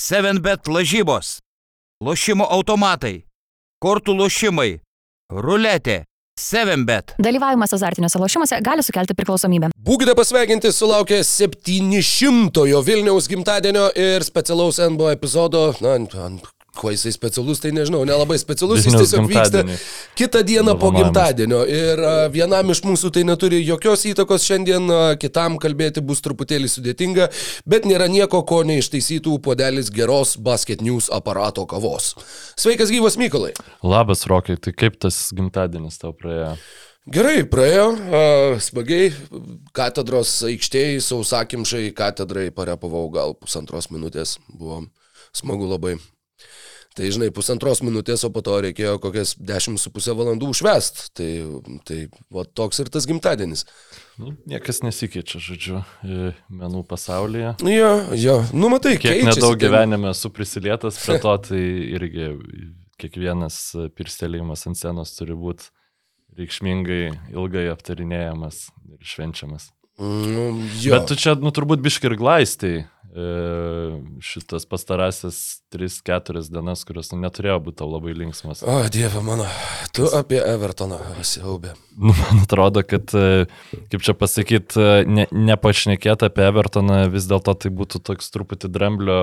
7bet lažybos, lošimo automatai, kortų lošimai, ruletė, 7bet. Dalyvavimas azartiniuose lošimuose gali sukelti priklausomybę. Būkite pasveikinti, sulaukė 700-ojo Vilniaus gimtadienio ir specialaus NBO epizodo, na, ant Kuo jisai specialus, tai nežinau, nelabai specialus, jis tiesiog vyksta kitą dieną po gimtadienio. Ir vienam iš mūsų tai neturi jokios įtakos šiandien, kitam kalbėti bus truputėlį sudėtinga, bet nėra nieko, ko neištaisytų puodelis geros basket news aparato kavos. Sveikas gyvas Mykolai. Labas, Rokai, tai kaip tas gimtadienis tau praėjo? Gerai, praėjo, a, smagiai, katedros aikštėje, sausakimšai, katedrai parepavau gal pusantros minutės, buvo smagu labai. Tai žinai, pusantros minutės, o po to reikėjo kokias dešimt su pusę valandų užvest. Tai, tai va, toks ir tas gimtadienis. Nu, niekas nesikeičia, žodžiu, menų pasaulyje. Jo, jo, nu matai, Kiek keičiasi nedaug ten. gyvenime esu prisilietas prie to, tai irgi kiekvienas pirstelėjimas ant scenos turi būti reikšmingai ilgai aptarinėjamas ir švenčiamas. Nu, jo. Bet tu čia, nu, turbūt biški ir glaistai šitas pastarasis 3-4 dienas, kurios nu, neturėjo būti labai linksmas. O, Dieve mano, tu apie Evertoną siaubė. Nu, man atrodo, kad, e, kaip čia pasakyti, ne, nepašnekėti apie Evertoną vis dėlto tai būtų toks truputį dramblio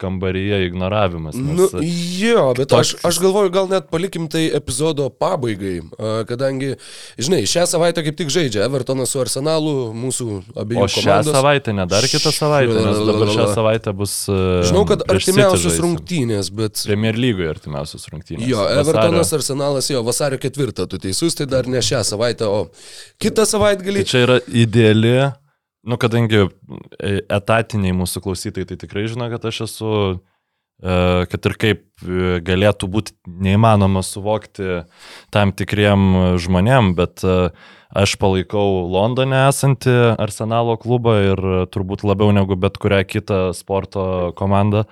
kambaryje ignoravimas. Nu, e, jo, bet aš, toks- aš galvoju, gal net palikim tai epizodo pabaigai, kadangi, žinai, šią savaitę kaip tik žaidžia Evertonas su Arsenalu, mūsų abiejų o šią komandos. savaitę, ne dar kitą savaitę, nes dabar šią savaitę bus... e, Žinau, kad artimiausios rungtynės, bet... Premier lygoje artimiausios rungtynės. Jo, Vasario- Evertonas Arsenalas jo vasario ketvirtą, tu teisus, tai dar ne šią savaitę, o kitą savaitgalį. Tai čia yra ideali, nu kadangi e, etatiniai mūsų klausytojai tai tikrai žino, kad aš esu, e, kad ir kaip galėtų būti neįmanoma suvokti tam tikriem žmonėm, bet e, aš palaikau Londone esantį Arsenalo klubą ir turbūt labiau negu bet kurią kitą sporto komandą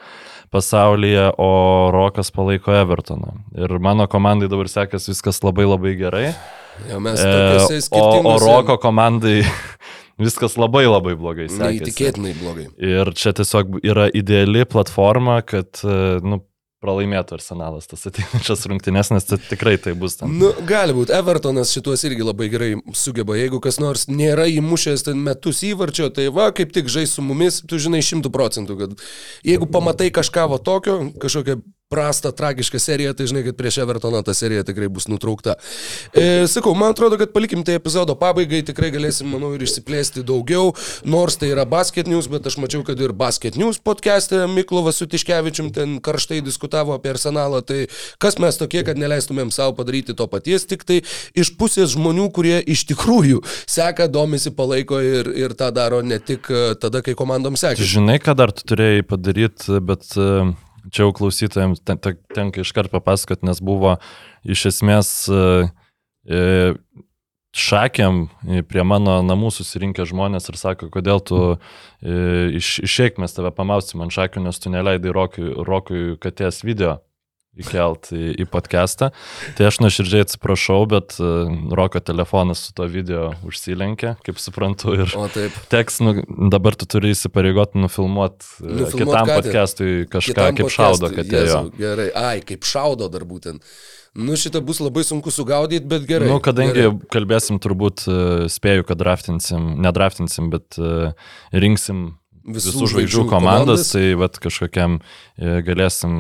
pasaulyje, o Rokas palaiko Evertoną. Ir mano komandai dabar sekasi viskas labai labai gerai. Jo, mes E, o, o. Roko komandai viskas labai labai blogai sekėsi. Neįtikėtinai blogai. Ir čia tiesiog yra ideali platforma, kad e, nu, pralaimėtų arsenalas tas ateinančias rungtynes, nes tai tikrai tai bus tam. Nu, gali būti, Evertonas šituos irgi labai gerai sugeba. Jeigu kas nors nėra įmušęs ten metus įvarčio, tai va, kaip tik žais su mumis, tu žinai šimtų procentų, kad jeigu pamatai kažką va tokio, kažkokią prastą, tragišką seriją, tai žinai, kad prieš Evertoną ta serija tikrai bus nutraukta. E, sakau, man atrodo, kad palikim tai epizodo pabaigai, tikrai galėsim, manau, ir išsiplėsti daugiau, nors tai yra Basket News, bet aš mačiau, kad ir Basket News podcast'e Miklovas su Tiškevičium ten karštai diskutavo apie arsenalą, tai kas mes tokie, kad neleistumėm savo padaryti to paties, tik tai iš pusės žmonių, kurie iš tikrųjų seka, domisi, palaiko ir, ir tą daro ne tik e, tada, kai komandom sekasi. Žinai, ką dar tu turėjai padaryti, bet e, čia jau klausytojams ten- ten- tenka iškart papasakot, nes buvo iš esmės e, e, šakiam prie mano namų susirinkę žmonės ir sako, kodėl tu e, iš, išeik mes tave pamausim ant šakių, nes tu neleidai Rokui, Rokui katės video įkelt į, į podcastą. Tai aš nuoširdžiai atsiprašau, bet uh, Roko telefonas su to video užsilenkė, kaip suprantu, ir O teks, nu, dabar tu turi įsipareigoti nufilmuoti Nufilmuot kitam podcastui kažką, Kitam kaip šaudo, kad. Jėzau, Gerai, ai, kaip šaudo dar būtent. Nu, šitą bus labai sunku sugaudyti, bet gerai. Nu, kadangi gerai. kalbėsim, turbūt e, spėju, kad draftinsim, nedraftinsim, bet e, rinksim Visų visų, žvaigždžių komandas, komandas. tai vat, kažkokiam e, galėsim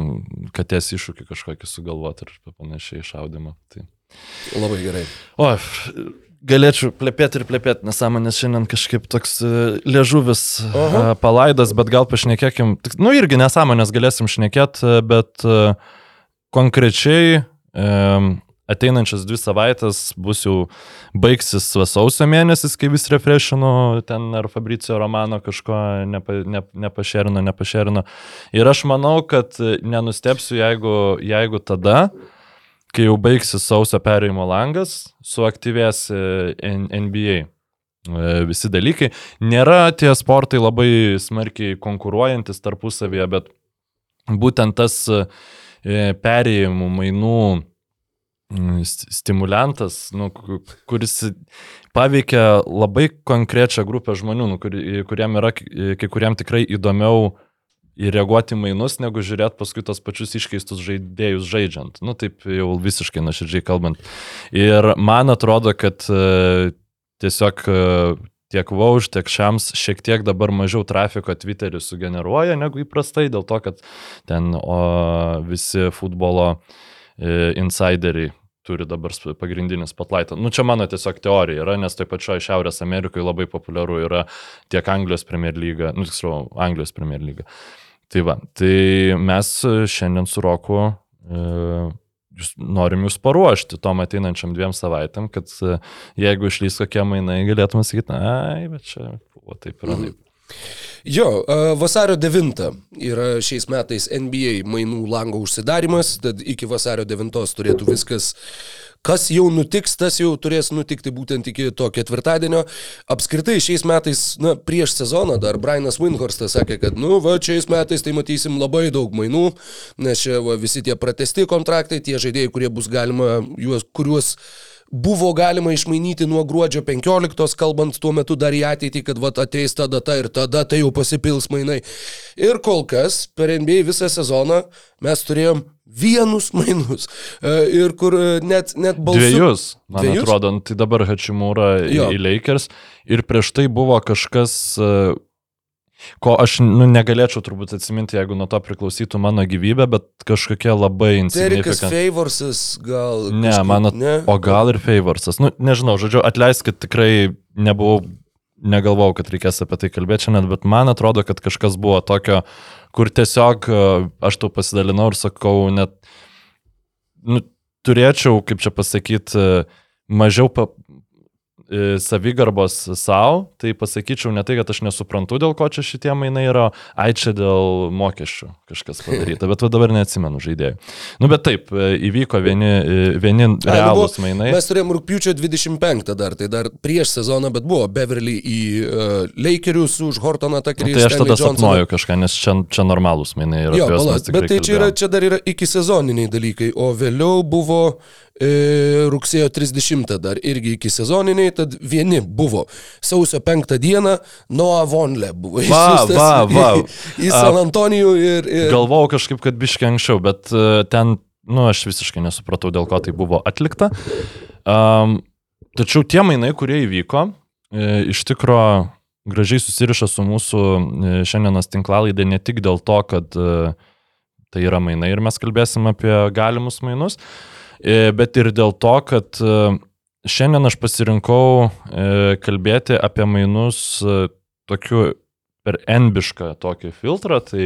katės iššūkį kažkokį sugalvoti ir panašiai šaudimą. Tai. Labai gerai. O, galėčiau plepėti ir plepėti, nesąmonės šiandien kažkaip toks e, liežuvis Aha. a, palaidas, bet gal pašnekėkim, nu irgi nesąmonės galėsim šnekėti, bet e, konkrečiai e, ateinančias dvi savaitės bus jau baigsis sausio mėnesis, kai vis refreshino ten ar Fabricio Romano kažko nepa, ne, nepašerino, nepašerino. Ir aš manau, kad nenustepsiu, jeigu, jeigu tada, kai jau baigsis sausio perėjimo langas, suaktyvės e, NBA e, visi dalykai. Nėra tie sportai labai smarkiai konkuruojantis tarpusavėje, bet būtent tas e, perėjimų mainų stimulantas, nu, ku- kuris paveikia labai konkrečią grupę žmonių, nu, kur, kuriem yra kai kuriem tikrai įdomiau reaguoti į mainus, negu žiūrėti paskui tos pačius iškeistus žaidėjus žaidžiant. Nu, taip jau visiškai nuoširdžiai kalbant. Ir man atrodo, kad e, tiesiog e, tiek Vauž, tiek Šiams šiek tiek dabar mažiau trafiko Twitter'į sugeneruoja negu įprastai, dėl to, kad ten o, visi futbolo e, insideriai turi dabar pagrindinį spotlightą. Nu, čia mano tiesiog teorija yra, nes taip pačioje Šiaurės Amerikoje labai populiaru yra tiek Anglijos Premier lyga, nu, tiksliau, Anglijos Premier lyga. Tai va, tai mes šiandien su Roku e, jūs, norim jūs paruošti tom ateinančiam dviem savaitėm, kad e, jeigu išlys kokie mainai, galėtume sakyti, ai, bet čia buvo taip ir taip. Jo, e, vasario 9 yra šiais metais NBA mainų lango užsidarimas, tad iki vasario 9 turėtų viskas, kas jau nutiks, tas jau turės nutikti būtent iki to ketvirtadienio. Apskritai šiais metais, na, prieš sezoną dar Brianas Windhorstas sakė, kad, nu, va, šiais metais tai matysim labai daug mainų, nes čia va, visi tie pratesti kontraktai, tie žaidėjai, kurie bus galima, juos, kuriuos buvo galima išmainyti nuo gruodžio 15, kalbant tuo metu dar į ateitį, kad vat ateis ta data ir tada tai jau pasipils mainai. Ir kol kas per NBA visą sezoną mes turėjom vienus mainus. E, Ir kur e, net, net balsų. Dviejus, man Dviejus? Atrodo, nu, tai dabar Hačimūra į Lakers ir prieš tai buvo kažkas, e, ko aš nu, negalėčiau turbūt atsiminti, jeigu nuo to priklausytų mano gyvybė, bet kažkokia labai insignificant. Favorsas gal. Ne, kažkaip- man, at... ne? o gal ir Favorsas. Nu, nežinau, žodžiu, atleiskit, tikrai nebuvau, negalvojau, kad reikės apie tai kalbėti šiandien, bet man atrodo, kad kažkas buvo tokio, kur tiesiog e, aš tau pasidalinau ir sakau, net, nu, turėčiau, kaip čia pasakyti, mažiau pa, e, savigarbos savo, tai pasakyčiau ne tai, kad aš nesuprantu, dėl ko čia šitie mainai yra, ai čia dėl mokesčių kažkas padaryta, bet dabar neatsimenu žaidėjų. Nu bet taip, e, įvyko vieni, e, vieni Ai, nu realūs mainai. Mes turėjom rūpiučio 25 dar, tai dar prieš sezoną, bet buvo Beverly į uh, Lakerius už Hortoną Takerį. Tai aš tada sapnuoju kažką, nes čia, čia normalūs mainai yra. Jo, tikrai bet tai čia, yra, čia dar yra iki sezoniniai dalykai, o vėliau buvo e, rugsėjo 30 dar irgi iki sezoniniai, tad vieni buvo sausio 5 dieną, Noah Vonle buvo Va, va, va. į, į San Antonijų ir... ir Galvojau kažkaip, kad biškiai anksčiau, bet e, ten, nu, aš visiškai nesupratau, dėl ko tai buvo atlikta. Um, tačiau tie mainai, kurie įvyko, e, iš tikro gražiai susiriša su mūsų e, šiandienos tinklalaidė ne tik dėl to, kad e, tai yra mainai ir mes kalbėsim apie galimus mainus, e, bet ir dėl to, kad e, šiandien aš pasirinkau e, kalbėti apie mainus e, tokiu per enbišką tokį filtrą, tai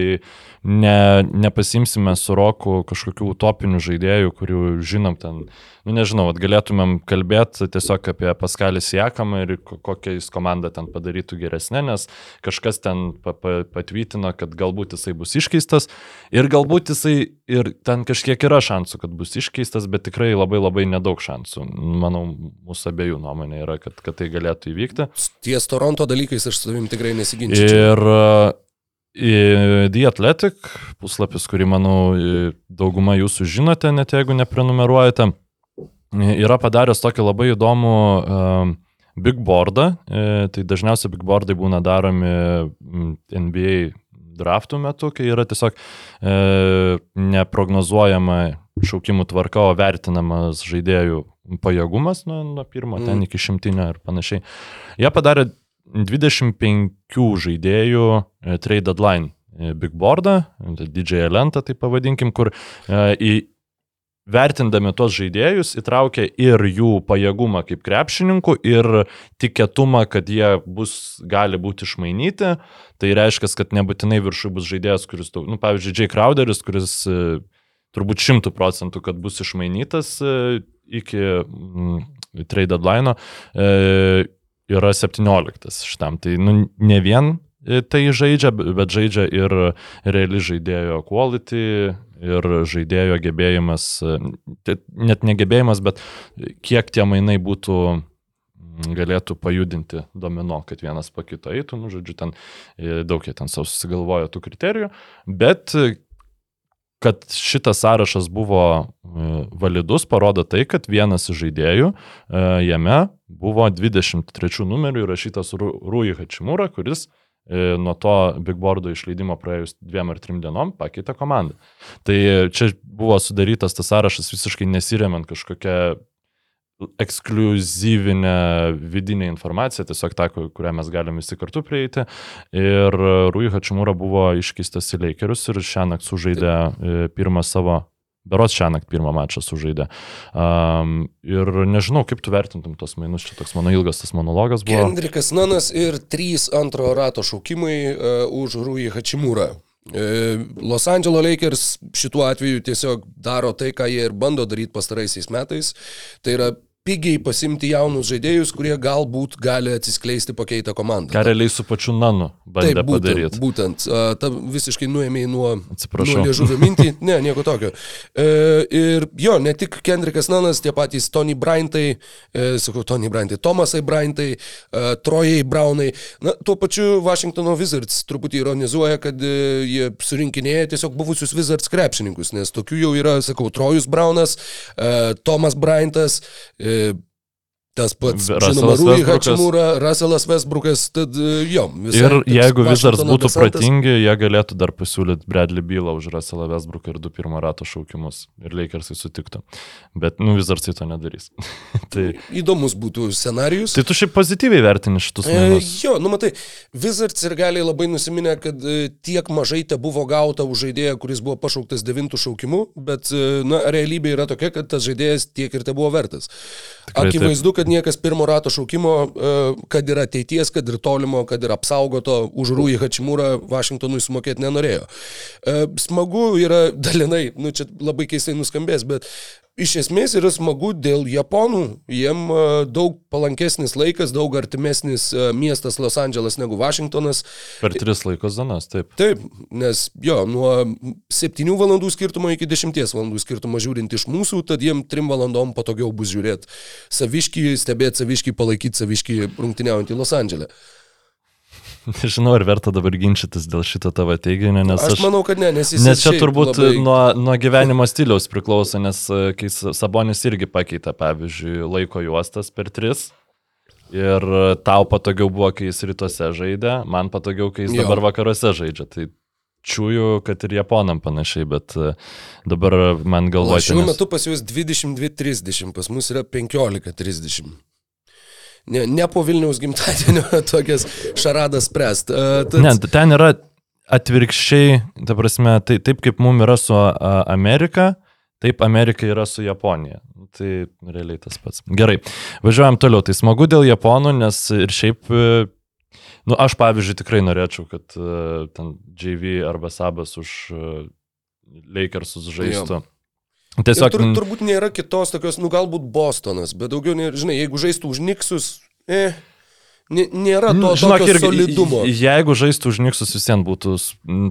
ne, nepasimsime su roku kažkokių utopinių žaidėjų, kurių žinom ten, nu nežinau, vat galėtumėm kalbėti tiesiog apie Paskalį Siekamą ir ko- kokią jis komandą ten padarytų geresnė, nes kažkas ten pa, pa, patvirtino, kad galbūt jisai bus iškeistas ir galbūt jisai ir ten kažkiek yra šansų, kad bus iškeistas, bet tikrai labai labai nedaug šansų. Manau, mūsų abiejų nuomonė yra, kad, kad tai galėtų įvykti. ties Toronto dalykais aš su tavim tikrai nesiginčiu. Ir į The Athletic puslapis, kurį, manau, dauguma jūsų žinote, net jeigu neprenumeruojate, yra padaręs tokį labai įdomų um, big boardą. E, Tai dažniausiai big boardai būna daromi NBA draftų metu, kai yra tiesiog e, neprognozuojama šaukimų tvarka, o vertinamas žaidėjų pajėgumas nuo, nuo pirmo Mm. ten iki šimtinio ir panašiai. Jie padarė 25 žaidėjų e, trade deadline e, big boardą, tai didžiąją lentą, tai pavadinkim, kur e, į vertindami tuos žaidėjus įtraukia ir jų pajėgumą kaip krepšininkų, ir tikėtumą, kad jie bus, gali būti išmainyti. Tai reiškia, kad nebūtinai viršui bus žaidėjas, kuris, daug- nu, pavyzdžiui, Jay Crowderis, kuris e, turbūt šimtų procentų, kad bus išmainytas e, iki mm, trade deadline, e, yra 17 šitam. Tai nu, ne vien tai žaidžia, bet žaidžia ir reali žaidėjo quality, ir žaidėjo gebėjimas, net negebėjimas, bet kiek tie mainai būtų mm, galėtų pajudinti domino, kad vienas po kito eitų, nu, žodžiu, ten e, daug jie ten savo susigalvojo tų kriterijų, bet e, kad šitas sąrašas buvo e, validus, parodo tai, kad vienas iš žaidėjų jame buvo 23 numerių įrašytas Ru- Rui Hačimūra, kuris nuo to Big Boardo išleidimo praėjus dviem ar trim dienom pakeitė komandą. Tai čia buvo sudarytas tas sąrašas visiškai nesiremiant kažkokią ekskluzyvinę vidinę informaciją, tiesiog tą, kurią mes galime visi kartu prieiti. Ir Rui Hačimūra buvo iškeistas į Lakerius ir šią naktį sužaidė e, pirmą savo Berots šią naktį pirmą mačą sužaidė. Um, ir nežinau, kaip tu vertintum tos mainus, čia toks mano ilgas tas monologas buvo. Kendrikas Nanas ir trys antro rato šaukimai uh, už Rui Hačimūrą. Uh, Los Angeles Lakers šituo atveju tiesiog daro tai, ką jie ir bando daryti pastaraisiais metais. Tai yra pigiai pasimti jaunus žaidėjus, kurie galbūt gali atsiskleisti pakeitą komandą. Ką realiai su pačiu Nanu bandė Taip, būtent, padaryti. būtent. Ta visiškai nuėmė nuo, Atsiprašau. nuo liežuvio mintį. Ne, nieko tokio. E, ir jo, ne tik Kendrickas Nanas, tie patys Tony Bryantai, e, sakau, Tony Bryantai, Tomasai Bryantai, e, Trojai Brownai. Na, tuo pačiu Washingtono Wizards truputį ironizuoja, kad e, jie surinkinėja tiesiog buvusius Wizards krepšininkus, nes tokių jau yra, sakau, Trojus Brownas, e, Tomas Bryantas, e, Uh, Tas pats, Russellas žinoma, Rūjai Westbrookas. Hačimūra, Russellas Westbrookas, tad e, jo. visai Ir jeigu Washingtono būtų desantas. pratingi, jie galėtų dar pasiūlyti Bradley Bylą už Russellą Westbrooką ir du pirmo rato šaukimus. Ir Lakersai sutiktų. Bet, nu, tai to nedarys. tai, Įdomus būtų scenarius. tai tu šiaip pozityviai vertini šitus E, mainus. jo, nu matai, Wizards ir galiai labai nusiminę, kad e, tiek mažai te buvo gauta už žaidėją, kuris buvo pašauktas devintų šaukimu, bet, e, na, realybė yra tokia, kad tas žaidėjas tiek ir te buvo vertas. Tikrai. Akivaizdu, kad niekas pirmo rato šaukimo, e, kad ir ateities, kad ir tolimo, kad ir apsaugoto už Rūjį Hačimūrą Vašingtonui sumokėti nenorėjo. E, Smagu yra dalinai, nu čia labai keistai nuskambės, bet Iš esmės yra smagu dėl Japonų. Jiem e, daug palankesnis laikas, daug artimesnis e, miestas Los Andželas negu Vašingtonas. Per tris laikos dienas, taip. Taip, nes jo, nuo 7 valandų skirtumo iki 10 valandų skirtumo žiūrint iš mūsų, tad jiem 3 valandom patogiau bus žiūrėti saviškį, stebėti saviškį, palaikyti saviškį rungtyniaujantį Los Andželę. Nežinau, ar verta dabar ginčytis dėl šito tavo teiginio, nes Aš aš... manau, kad ne, nes jis Nes čia turbūt labai- nuo, nuo gyvenimo stiliaus priklauso, nes e, kai Sabonis irgi pakeitė, pavyzdžiui, laiko juostas per tris. Ir e, tau patogiau buvo, kai jis rytuose žaidė, man patogiau, kai jis Jo. dabar vakaruose žaidžia. Tai čiūju, kad ir japonam panašiai, bet e, dabar man O galvoju, šiuo metu pas juos 22.30, pas mus yra 15.30. Ne, ne po Vilniaus gimtadienio tokias šaradas spręst. Uh, tad, Ne, ten yra atvirkščiai, ta prasme, tai taip kaip mums yra su a, Amerika, taip Amerika yra su Japonija. Tai realiai tas pats. Gerai, važiuojam toliau. Tai smagu dėl Japonų, nes ir šiaip, e, nu aš pavyzdžiui tikrai norėčiau, kad e, ten JV arba Sabas už e, Lakersus žaistų. Ir Tiesiog, tur, turbūt nėra kitos tokios, nu galbūt Bostonas, bet daugiau, nėra, žinai, jeigu žaistų už Niksus, eh, nė- nėra to Žinok, irgi, solidumo. Jeigu žaistų už Niksus visiems būtų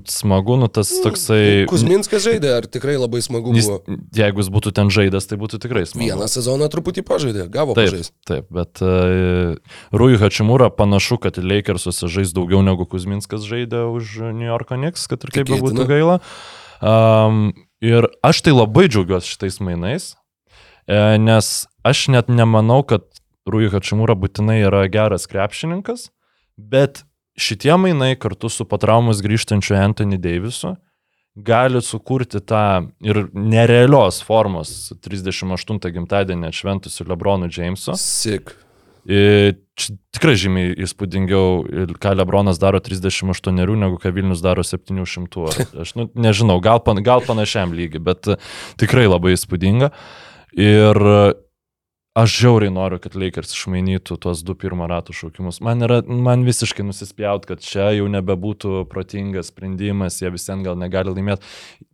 smagu, nu tas toksai... Kuzminskas žaidė, ar tikrai labai smagu Jis, buvo? jeigu jis būtų ten žaidęs, tai būtų tikrai smagu. Vieną sezoną truputį pažaidė, gavo Taip, pažaisti. taip, bet uh, Rui Hačimūra panašu, kad Lakersuose žais daugiau negu Kuzminskas žaidė už New Yorko Knicks, kad ir kaip bebūtų gaila. Um, ir aš tai labai džiaugiuosi šitais mainais, e, nes aš net nemanau, kad Rui Hačimūra būtinai yra geras krepšininkas, bet šitie mainai kartu su patraumus grįžtančiu Anthony Davisu gali sukurti tą ir nerealios formos 38 gimtadienį atšventusiu Lebronu Jamesu. Sik. Čia tikrai žymiai įspūdingiau, ką Lebronas daro 38 negu ką Vilnius daro 700. Ar- Aš nu, nežinau, gal, pan, gal panašiam lygiai, bet e, tikrai labai įspūdinga. Ir e, aš žiauriai noriu, kad Lakers išmainytų tuos du pirmo rato šaukimus. Man, yra, man visiškai nusispjaut, kad čia jau nebebūtų protingas sprendimas, jie visiems gal negali laimėti.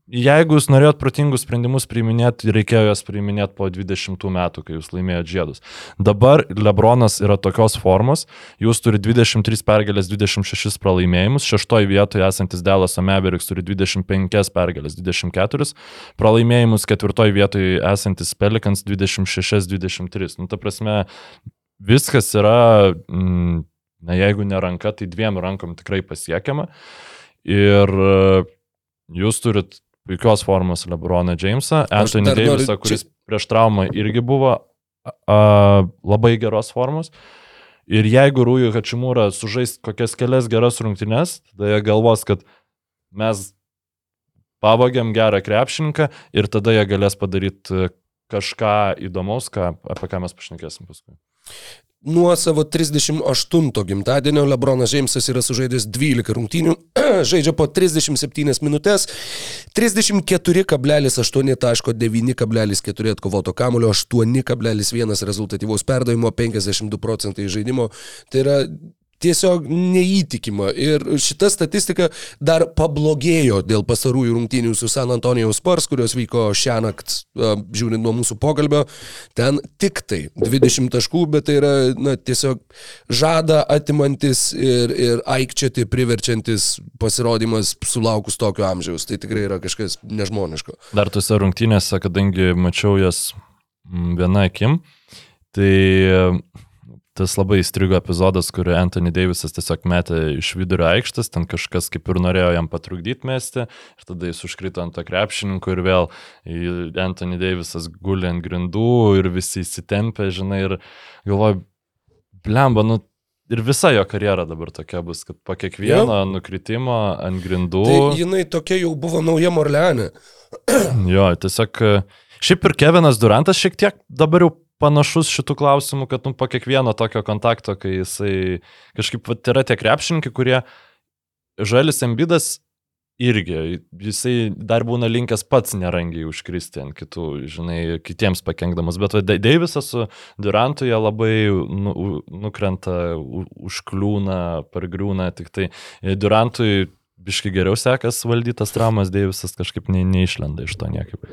Jeigu jūs norėjot protingus sprendimus priiminėti, reikėjo juos priiminėti po 20 metų, kai jūs laimėjote žiedus. Dabar Lebronas yra tokios formos, jūs turi 23 pergalės, 26 pralaimėjimus, šeštoje vietoje esantis Delas Ameveriks turi 25 pergalės, 24 pralaimėjimus, ketvirtoje vietoje esantis Pelikans 26-23. Nu, ta prasme, viskas yra, mm, na jeigu ne ranka, tai dviem rankom tikrai pasiekiama. Ir e, jūs turit puikios formos Lebroną Jamesą, Anthony dar noriu Davisą, čia- kuris prieš traumą irgi buvo a, labai geros formos. Ir jeigu Rūjų Hačimūra sužais kokias kelias geras rungtynes, tada jie galvos, kad mes pavogiam gerą krepšininką ir tada jie galės padaryti kažką įdomaus, ką, apie ką mes pašnekėsim paskui. Nuo savo 38 gimtadienio Lebronas Džeimsas yra sužaidęs 12 rungtynių, žaidžia po 37 minutės, 34,8 taško 9,4 atkovoto kamulio, 8,1 rezultatyvaus perdavimo, 52 procentai žaidimo. Tai yra tiesiog neįtikima. Ir šita statistika dar pablogėjo dėl pasarųjų rungtynių su San Antonijaus Spurs, kurios vyko šią naktį, žiūrint nuo mūsų pokalbio. Ten tik tai 20 taškų, bet tai yra na, tiesiog žada atimantis ir, ir aikčiati priverčiantis pasirodymas sulaukus tokio amžiaus. Tai tikrai yra kažkas nežmoniško. Dar tose rungtynėse, kadangi mačiau jas viena akim, tai tas labai įstrigo epizodas, kur Anthony Davisas tiesiog metė iš vidurio aikštės, ten kažkas kaip ir norėjo jam patrukdyti mesti, ir tada jis užkrito ant to krepšininkų ir vėl Anthony Davisas guli ant grindų ir visi įsitempė, žinai, ir galvoju, blemba, nu ir visa jo karjera dabar tokia bus, kad po kiekvieno jo. nukritimo ant grindų. Tai jinai tokia jau buvo nauja Morleanė. jo, tiesiog, šiaip ir Kevinas Durantas šiek tiek dabar jau panašus šitų klausimų, kad nu, po kiekvieno tokio kontakto, kai jisai kažkaip vat, yra tie krepšininkai, kurie žalis ambidas irgi, jisai dar būna linkęs pats nerangiai užkristi ant kitų, žinai, kitiems pakengdamas, bet Deivisas su Durantu jie labai nu, nukrenta, užkliūna, pargriūna, tik tai Durantui biški geriau sekas valdytas traumas, Deivisas kažkaip ne, neišlenda iš to niekaip.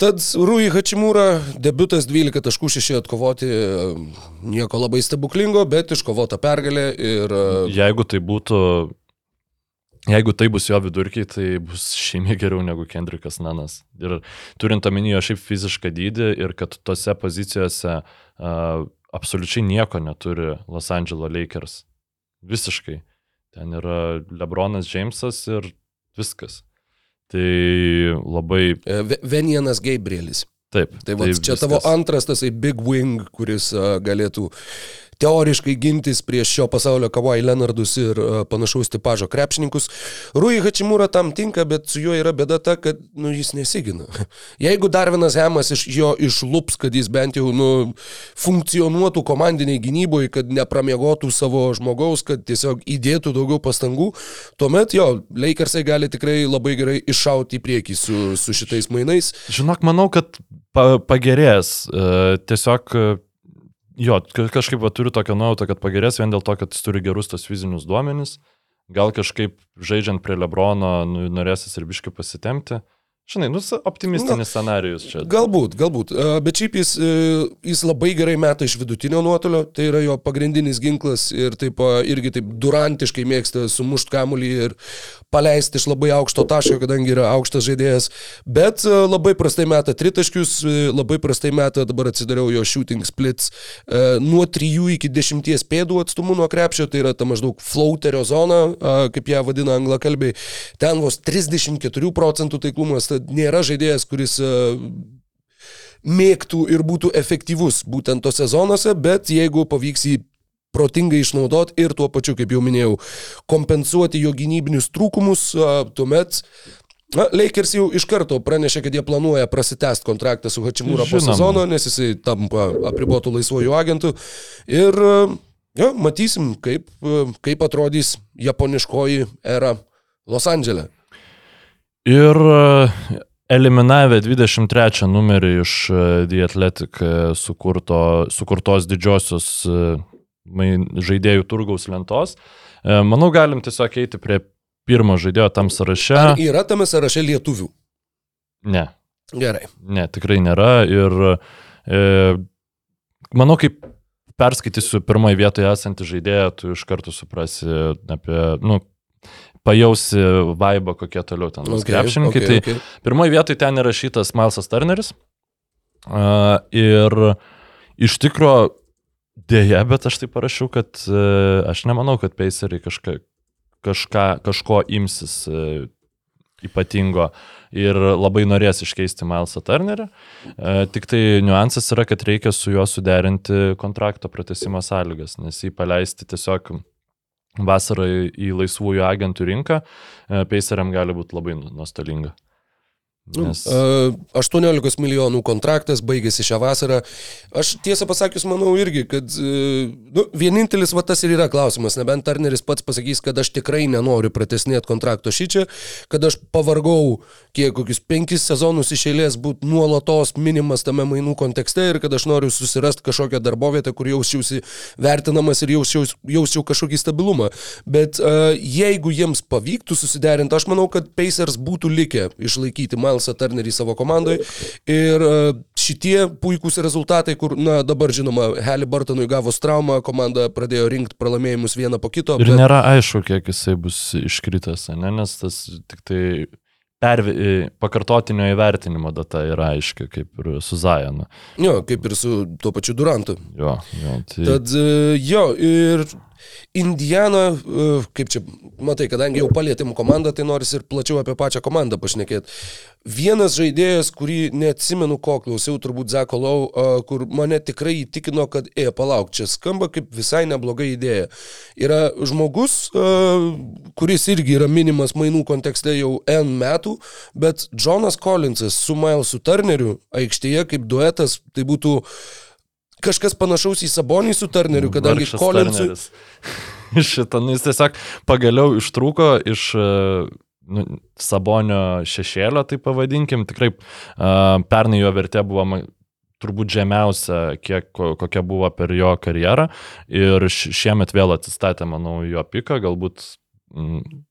Tad Rui Hačimūra, debutas 12 taškų 6 atkovoti, nieko labai stebuklingo, bet iškovota pergalė ir... Jeigu tai būtų, jeigu tai bus jo vidurkiai, tai bus šeimiai geriau negu Kendrikas Nanas. Ir turint omenyje šiaip fizišką dydį ir kad tose pozicijose uh, absoliučiai nieko neturi Los Angeles Lakers. Visiškai. Ten yra Lebronas Jamesas ir viskas. Tai labai. Venianas Gabrielis. Taip. Tai va, čia viskas. tavo antras tasai Big Wing, kuris uh, galėtų teoriškai gintis prieš šio pasaulio Kawhi Leonardus ir uh, panašaus tipažo krepšininkus. Rui Hačimūra tam tinka, bet su juo yra bėda ta, kad nu, jis nesigina. Jeigu Darvinas Hemas iš jo išlups, kad jis bent jau nu, funkcionuotų komandiniai gynyboje, kad nepramiegotų savo žmogaus, kad tiesiog įdėtų daugiau pastangų, tuomet jo, Lakersai gali tikrai labai gerai iššauti į priekį su, su šitais mainais. Žinok, manau, kad pa, pagerės. E, tiesiog Jo, kažkaip va, turiu tokią nuojautą, kad pagerės vien dėl to, kad jis turi gerus tos fizinius duomenis. Gal kažkaip žaidžiant prie Lebrono nu, norėsis ir biškai pasitemti. Žinai, nu, optimistinis Na, scenarius čia. Galbūt, galbūt. Bet šiaip jis, jis labai gerai meta iš vidutinio nuotolio, tai yra jo pagrindinis ginklas ir taip irgi taip durantiškai mėgsta sumušti kamulį ir paleisti iš labai aukšto taško, kadangi yra aukštas žaidėjas. Bet labai prastai meta tritaškius, labai prastai meta, dabar atsidariau jo shooting splits, nuo 3 iki 10 pėdų atstumu nuo krepšio, tai yra ta maždaug flauterio zona, kaip ją vadina anglakalbiai. Ten vos 34 procentų taiklumas, tai nėra žaidėjas, kuris e, mėgtų ir būtų efektyvus būtent tose zonose, bet jeigu pavyks jį protingai išnaudoti ir tuo pačiu, kaip jau minėjau, kompensuoti jo gynybinius trūkumus, e, tuomet Na, Lakers jau iš karto pranešė, kad jie planuoja prasitęsti kontraktą su Hačimūra po sezono, nes jisai tampa apribotų laisvojų agentų. Ir ja, matysim, kaip, kaip atrodys japoniškoji era Los Andželė. Ir e, eliminavę 23 numerį iš e, The Athletic e, sukurto, sukurtos didžiosios žaidėjų turgaus lentos, manau, galim tiesiog eiti prie pirmo žaidėjo tam sąraše. Ar yra tame sąraše lietuvių? Ne. Gerai. Ne, tikrai nėra. Ir e, manau, kaip perskaitysiu pirmoje vietoje esantį žaidėją, tu iš karto suprasi apie, nu, pajausi vaibą, kokie toliau ten bus okay, krepšininkai. Okay, okay. Tai pirmoji vietoje ten įrašytas Milesas Turneris. Uh, ir iš tikro dėja, bet aš tai parašiau, kad uh, aš nemanau, kad Paceriai kažka, kažką, kažko imsis uh, ypatingo ir labai norės iškeisti Milesą Turnerį. E, tik tai niuansas yra, kad reikia su juo suderinti kontrakto pratesimo sąlygas, nes jį paleisti tiesiog vasarą į laisvųjų agentų rinką, e, Paceriam gali būti labai nu- nuostolinga. Nes... Uh, 18 milijonų kontraktas baigėsi šią vasarą. Aš tiesą pasakius, manau irgi, kad uh, nu, vienintelis va tas ir yra klausimas, nebent Turneris pats pasakys, kad aš tikrai nenoriu pratesnėti kontrakto šį čia, kad aš pavargau kiek kokius penkis sezonus iš eilės būti nuolatos minimas tame mainų kontekste ir kad aš noriu susirasti kažkokią darbovietę, kur jausčiausi vertinamas ir jausčiau, jausčiau kažkokį stabilumą. Bet jeigu jiems pavyktų susiderinti, aš manau, kad Pacers būtų likę išlaikyti Milesą Turnerį savo komandoje. Ir uh, šitie puikūs rezultatai, kur, na, dabar žinoma, Halliburtonui gavus traumą, komanda pradėjo rinkti pralaimėjimus vieną po kito. Ir bet... nėra aišku, kiek jisai bus iškritęs, ne? nes tas tik tai pervi, pakartotinio įvertinimo data yra aiški, kaip ir su Zajanu. Jo, kaip ir su tuo pačiu Durantu. Jo, jo. Tai... Tad, e, jo, ir Indiana, e, kaip čia, matai, kadangi jau palėtėm komandą, tai noris ir plačiau apie pačią komandą pašnekėti. Vienas žaidėjas, kurį neatsimenu, ko klausiau, turbūt Zeko Lau, kur mane tikrai įtikino, kad, e, palauk, čia skamba kaip visai nebloga idėja. Yra žmogus, kuris irgi yra minimas mainų kontekste jau N metų, bet Jonas Collinsas su Milesu Turneriu aikštėje kaip duetas, tai būtų kažkas panašaus į Sabonį su Turneriu, kadangi Collinsui... Šitą, nu, jis tiesiog pagaliau ištrūko iš nu, Sabonio šešėlio, tai pavadinkim, tikrai uh, pernai jo vertė buvo turbūt žemiausia, kiek, kokia buvo per jo karjerą. Ir šiemet vėl atsistatė, manau, jo piką, galbūt mm,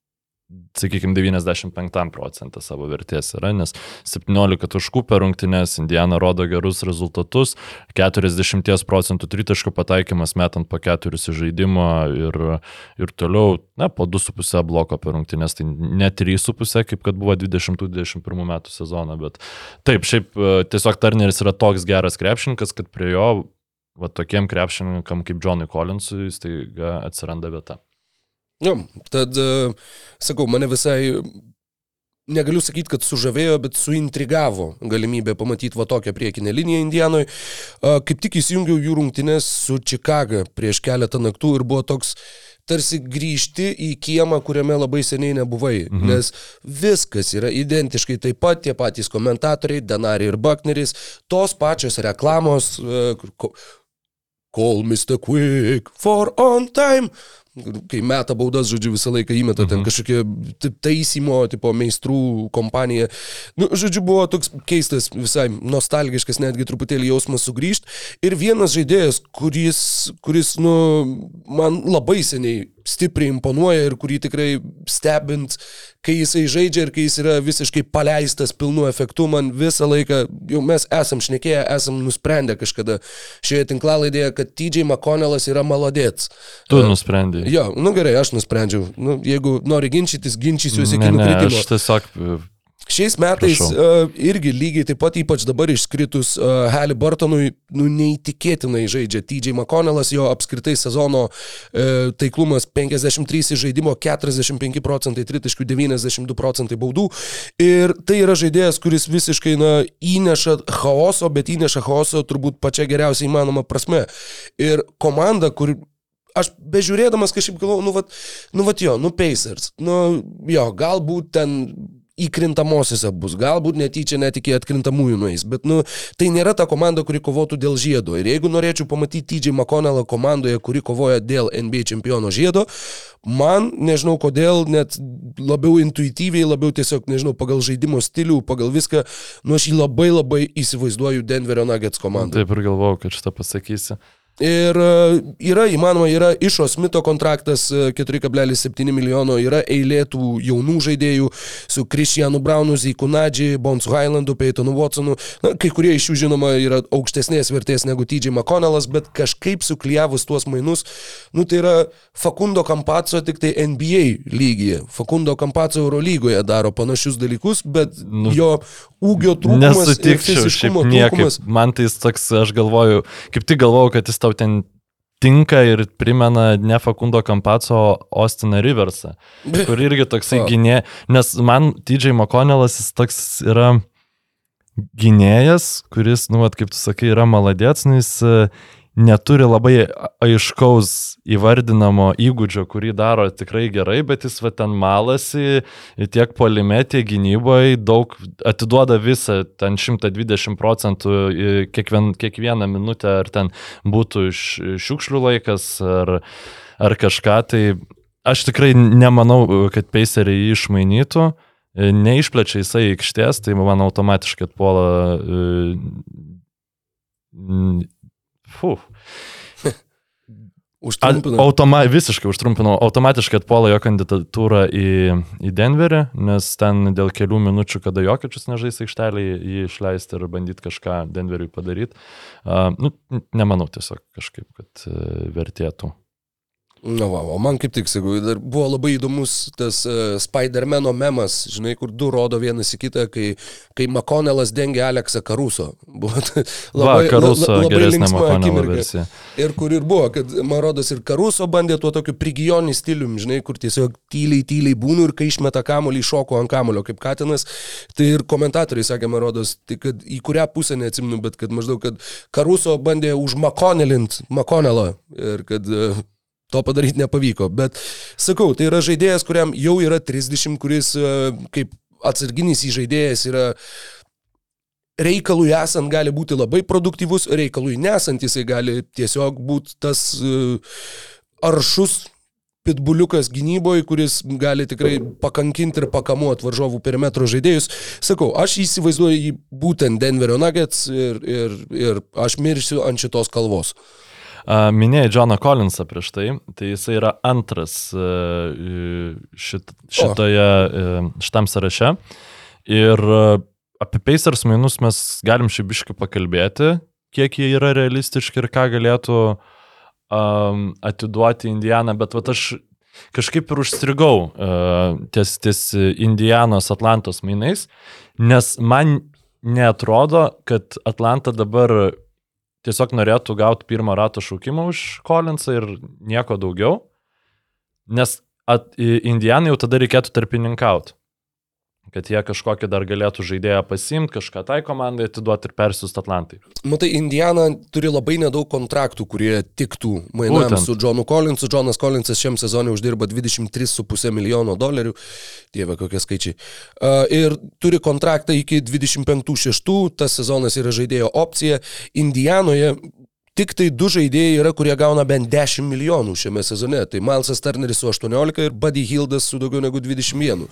sakykime, 95 procentą savo vertės yra, nes 17 taškų per rungtynės Indiana rodo gerus rezultatus, 40 procentų tritaškų pataikymas metant po keturis žaidimo ir, ir toliau, na, po 2,5 bloko per rungtynės, tai ne 3,5, kaip kad buvo 2021 metų sezoną, bet taip, šiaip tiesiog Turneris yra toks geras krepšininkas, kad prie jo, va tokiem krepšininkam kaip Johnui Collinsui, tai atsiranda vieta. Jo, tad, e, sakau, mane visai, negaliu sakyti, kad sužavėjo, bet suintrigavo galimybę pamatyti va tokią priekinę liniją Indianoje. Kaip tik įsijungiau jų rungtynės su Čikaga prieš keletą naktų ir buvo toks tarsi grįžti į kiemą, kuriame labai seniai nebuvai, mhm. nes viskas yra identiškai taip pat, tie patys komentatoriai, Danari ir Buckneris, tos pačios reklamos, e, Call Mr. Quick for on time kai meta baudas, žodžiu, visą laiką įmeta ten mhm. kažkokie taisymo, tipo meistrų kompanija. Nu, žodžiu, buvo toks keistas, visai nostalgiškas, netgi truputėlį jausmas sugrįžti. Ir vienas žaidėjas, kuris, kuris, nu, man labai seniai stipriai imponuoja ir kurį tikrai stebint, kai jisai žaidžia ir kai jis yra visiškai paleistas pilnu efektu, man visą laiką, jau mes esam šnekėję, esam nusprendę kažkada šioje tinklalaidėje, kad TJ McConnellas yra maladėts. Tu nusprendai. Jo, nu gerai, aš nusprendžiau. Nu, jeigu nori ginčytis, ginčysiuosi iki nukritimo. Aš tiesiog Šiais metais uh, irgi lygiai taip pat, ypač dabar iškritus uh, Halliburtonui, nu, neįtikėtinai žaidžia TJ McConnellas, jo apskritai sezono uh, taiklumas 53 žaidimo, 45 procentai tritaškių, 92 procentai baudų. Ir tai yra žaidėjas, kuris visiškai na, įneša chaoso, bet įneša chaoso turbūt pačia geriausia įmanoma prasme. Ir komanda, kur aš bežiūrėdamas kažkaip galvoju, nu, vat, nu, vat jo, nu, Pacers, nu, jo, galbūt ten įkrintamosiose bus, galbūt netyčia net iki atkrintamųjų nueis, bet nu, tai nėra ta komanda, kuri kovotų dėl žiedo. Ir jeigu norėčiau pamatyti TJ McConnellą komandoje, kuri kovoja dėl NBA čempiono žiedo, man, nežinau kodėl, net labiau intuityviai, labiau tiesiog, nežinau, pagal žaidimo stilių, pagal viską, nu aš jį labai labai įsivaizduoju Denverio Nuggets komandą. Taip ir galvojau, kad šitą pasakysi. Ir e, yra įmanoma, yra Išo Smito kontraktas 4,7 e, milijono, yra eilėtų jaunų žaidėjų su Kristianu Braunu, Ziku Nadži, Bonsu Highlandu, Peytonu Watsonu. Na, kai kurie iš jų žinoma yra aukštesnės vertės negu TJ McConnellas, bet kažkaip suklyjavus tuos mainus, nu tai yra Fakundo Kampaco tik tai NBA lygyje. Fakundo Kampaco Euro lygoje daro panašius dalykus, bet nu, jo ūgio trūkumas. Nesutikčiau, šiaip niekaip. Man tai toks, aš galvoju, kaip tik galvoju, kad jis tau ten tinka ir primena ne Fakundo Kampaco, o Austiną Riversą, kur irgi toksai gynė, nes man TJ McConnellas jis toks yra gynėjas, kuris, nu, vat, kaip tu sakai, yra maladėts, nu, jis neturi labai aiškaus įvardinamo įgūdžio, kurį daro tikrai gerai, bet jis va ten malasi tiek polime, tiek gynyboje, daug atiduoda visą, ten 120 procentų į kiekvien, kiekvieną minutę, ar ten būtų šiukšlių laikas, ar, ar kažką, tai aš tikrai nemanau, kad Paceriai jį išmainytų. Neišplečia jisai aikštės, tai man automatiškai atpuola. Fuh. Užtrumpina. Automa, visiškai užtrumpinau, automatiškai atpuola jo kandidatūrą į, į Denverį, nes ten dėl kelių minučių, kada Jokiečius nežais aikštelį, jį išleisti ir bandyti kažką Denveriui padaryti. Uh, nu, nemanau tiesiog kažkaip, kad uh, vertėtų. Na, va, o man kaip tik, sakau, dar buvo labai įdomus tas uh, Spider-Mano memas, žinai, kur du rodo vienas į kitą, kai, kai McConnellas dengia Aleksą Karuso. Buvo t- Va, Karuso geresnė linksma Makonelo akimirka. versija. Ir kur ir buvo, kad man rodos ir Karuso bandė tuo tokiu prigionį stilium, žinai, kur tiesiog tyliai, tyliai būnu ir kai išmeta kamolį, šoko ant kamolio kaip katinas. Tai ir komentatoriai sakė, man rodos, tai kad į kurią pusę neatsimnu, bet kad maždaug, kad Karuso bandė už McConnellint McConnellą ir kad uh, to padaryti nepavyko. Bet sakau, tai yra žaidėjas, kuriam jau yra 30, kuris uh, kaip atsarginis įžaidėjas yra reikalui esant gali būti labai produktyvus, reikalui nesant jisai gali tiesiog būti tas uh, aršus pitbuliukas gynyboje, kuris gali tikrai pakankinti ir pakamuoti varžovų perimetro žaidėjus. Sakau, aš įsivaizduoju jį būtent Denverio Nuggets ir, ir, ir aš mirsiu ant šitos kalvos. Minėjai Johną Collinsą prieš tai, tai jisai yra antras e, šit, šitoje, e, šitam sąraše. Ir e, apie Pacers mainus mes galim šį biškį pakalbėti, kiek jie yra realistiški ir ką galėtų um, atiduoti Indianą, bet vat aš kažkaip ir užstrigau uh, ties, ties Indianos Atlantos mainais, nes man netrodo, kad Atlanta dabar tiesiog norėtų gauti pirmą rato šaukimą už Collinsą ir nieko daugiau, nes at, i- Indianai jau tada reikėtų tarpininkauti kad jie kažkokį dar galėtų žaidėją pasimti, kažką tai komandai atiduoti ir persiųsti Atlantai. Matai, Indiana turi labai nedaug kontraktų, kurie tiktų mainams su Johnu Collinsu. Jonas Collinsas šiam sezonui uždirba 23,5 milijono dolerių. Dieve, kokie skaičiai. Ir turi kontraktą iki 25-6, tas sezonas yra žaidėjo opcija. Indianoje Tik tai du žaidėjai yra, kurie gauna bent 10 milijonų šiame sezone. Tai Milesas Turneris su 18 ir Buddy Hildas su daugiau negu 21.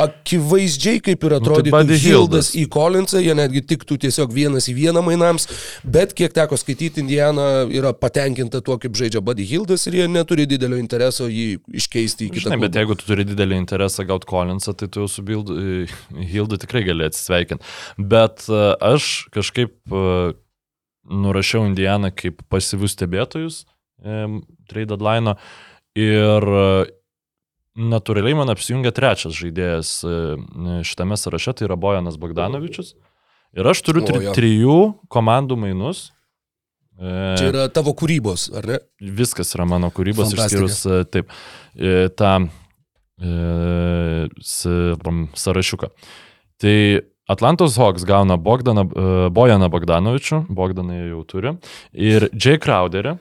Akivaizdžiai, kaip ir atrodytų Buddy Hildas Hildas. į Collinsą, jie netgi tiktų tiesiog vienas į vieną mainams, bet kiek teko skaityti, Indiana yra patenkinta tuo, kaip žaidžia Buddy Hildas ir jie neturi didelio intereso jį iškeisti į kitą. Žinai, bet klubą. jeigu tu turi didelį interesą gauti Collinsą, tai tu jau su Bildu, Hildu tikrai gali atsisveikinti. Bet e, aš kažkaip e, nurašiau Indianą kaip pasyvius stebėtojus e, trade deadline ir natūraliai man apsijungia trečias žaidėjas e, šitame sąraše, tai yra Bojanas Bogdanovičius. Ir aš turiu tri, trijų komandų mainus. E, Čia yra tavo kūrybos, ar ne? Viskas yra mano kūrybos, išskyrus e, taip, tą sąrašiuką. Tai Atlantos Hawks gauna Bogdaną, Bojaną Bogdanovičių, Bogdaną jau turi, ir Jay Crowderį.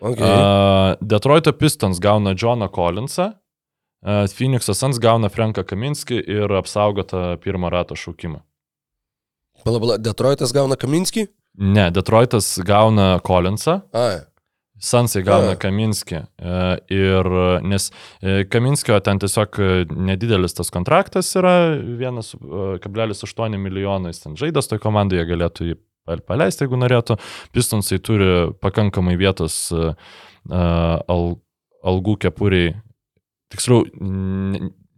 Okay. Uh, Detroito Pistons gauna Johną Collinsą, uh, Phoenix'o Suns gauna Franką Kaminskį ir apsaugotą pirmą rato šaukimą. Pala, pala, Detroitas gauna Kaminskį? Ne, Detroitas gauna Collinsą, A, Sansai gauna. Kaminskį. e, Ir nes e, Kaminskio ten tiesiog e, nedidelis tas kontraktas yra, 1,8 milijonai, jis ten žaidas toj komandai, jie galėtų jį pal- paleisti, jeigu norėtų. Pistonsai turi pakankamai vietos e, e, al, algų kepuriai. Tiksliau,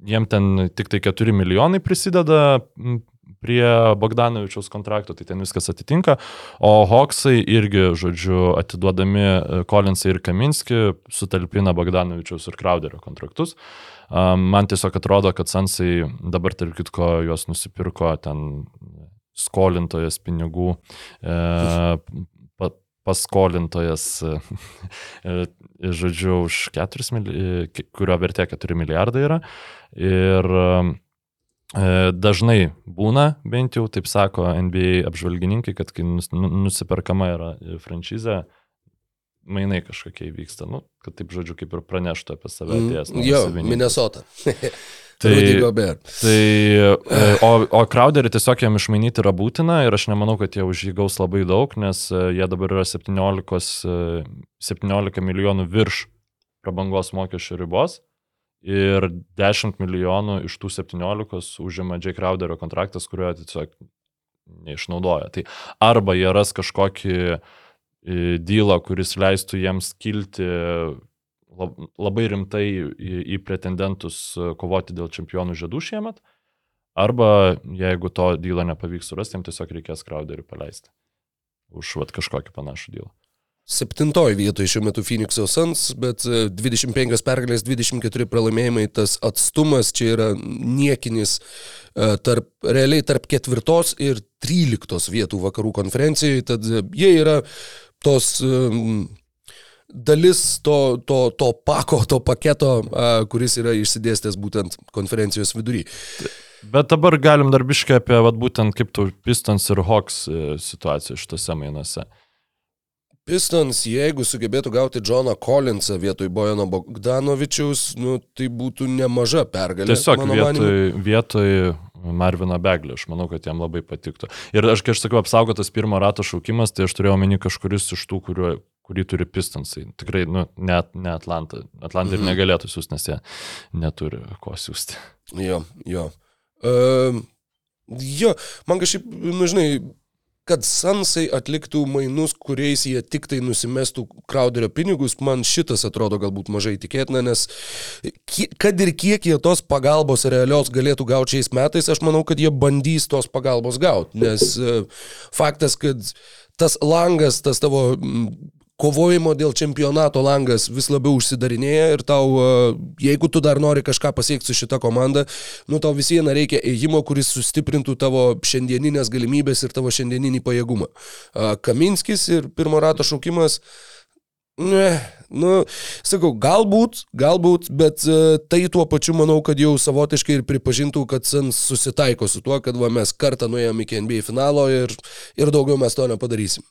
jiem ten tik tai 4 milijonai prisideda prie Bogdanovičiaus kontrakto, tai ten viskas atitinka. O Hoksai irgi, žodžiu, atiduodami e, Kolinsą ir Kaminskį, sutalpina Bogdanovičiaus ir Crowderio kontraktus. Man tiesiog atrodo, kad Sansai dabar, tarp kitko, juos nusipirko ten skolintojas pinigų, e, paskolintojas, e, žodžiu, už 4 milijonus, kurio vertė 4 milijardai yra. Ir e, dažnai būna, bent jau taip sako NBA apžvalgininkai, kad kai nu- nusiperkama yra franšizė, mainai kažkokie vyksta, nu, kad taip žodžiu, kaip ir praneštų apie save atėjęs. Mm, jo. Minnesota. Tai-. Tai, e, o, o Crowderį tiesiog jam išmainyti yra būtina ir aš nemanau, kad jie už jį gaus labai daug, nes e, jie dabar yra 17, e, 17 milijonų virš prabangos mokesčio ribos ir 10 milijonų iš tų 17 užima J. Crowderio kontraktas, kurio tiesiog neišnaudoja. Tai arba jie ras kažkokį e, dylą, kuris leistų jiems kilti labai rimtai į, į pretendentus e, kovoti dėl čempionų žiedų šiemet, arba jeigu to dylo nepavyks surasti, jiems tiesiog reikės Crowderį paleisti už vat, kažkokį panašų dylą. Septintoji vietoje šiuo metu Phoenix'o Suns, bet e, 25 pergalės, 24 pralaimėjimai, tas atstumas čia yra niekinis e, tarp, realiai tarp ketvirtos ir tryliktos vietų vakarų konferencijoje, tad e, jie yra tos um, dalis to, to, to pako, to paketo, kuris yra išsidėstęs būtent konferencijos vidury. Bet dabar galim dar biškai apie vat, būtent kaip tų Pistons ir Hawks e, situaciją šitose mainuose. Pistons, jeigu sugebėtų gauti Johną Collinsą vietoj Bojano Bogdanovičiaus, nu, tai būtų nemaža pergalė. Tiesiog vietoj, manymu. vietoj Marvino Beglio, aš manau, kad jam labai patiktų. Ir aš, kai aš sakiau, apsaugotas pirmo rato šaukimas, tai aš turėjau omeny kažkuris iš tų, kuriuo, kurį turi Pistonsai. Tikrai, nu, net ne Atlanta. Atlanta ir Mhm. negalėtų siūsti, nes jie neturi ko siūsti. Jo, jo. Uh, jo, man kažkaip, nu žinai, kad Sansai atliktų mainus, kuriais jie tik tai nusimestų Crowderio pinigus, man šitas atrodo galbūt mažai tikėtina, nes kad ir kiek jie tos pagalbos realios galėtų gauti šiais metais, aš manau, kad jie bandys tos pagalbos gauti, nes uh, faktas, kad tas langas, tas tavo kovojimo dėl čempionato langas vis labiau užsidarinėja ir tau, e, jeigu tu dar nori kažką pasiekti su šita komanda, nu tau vis viena reikia ėjimo, kuris sustiprintų tavo šiandieninės galimybės ir tavo šiandieninį pajėgumą. Kaminskis ir pirmo rato šaukimas. Ne, nu, sakau, galbūt, galbūt, bet uh, tai tuo pačiu manau, kad jau savotiškai ir pripažintų, kad Sans susitaiko su tuo, kad va, mes kartą nuėjome iki NBA finalo ir, ir daugiau mes to nepadarysim.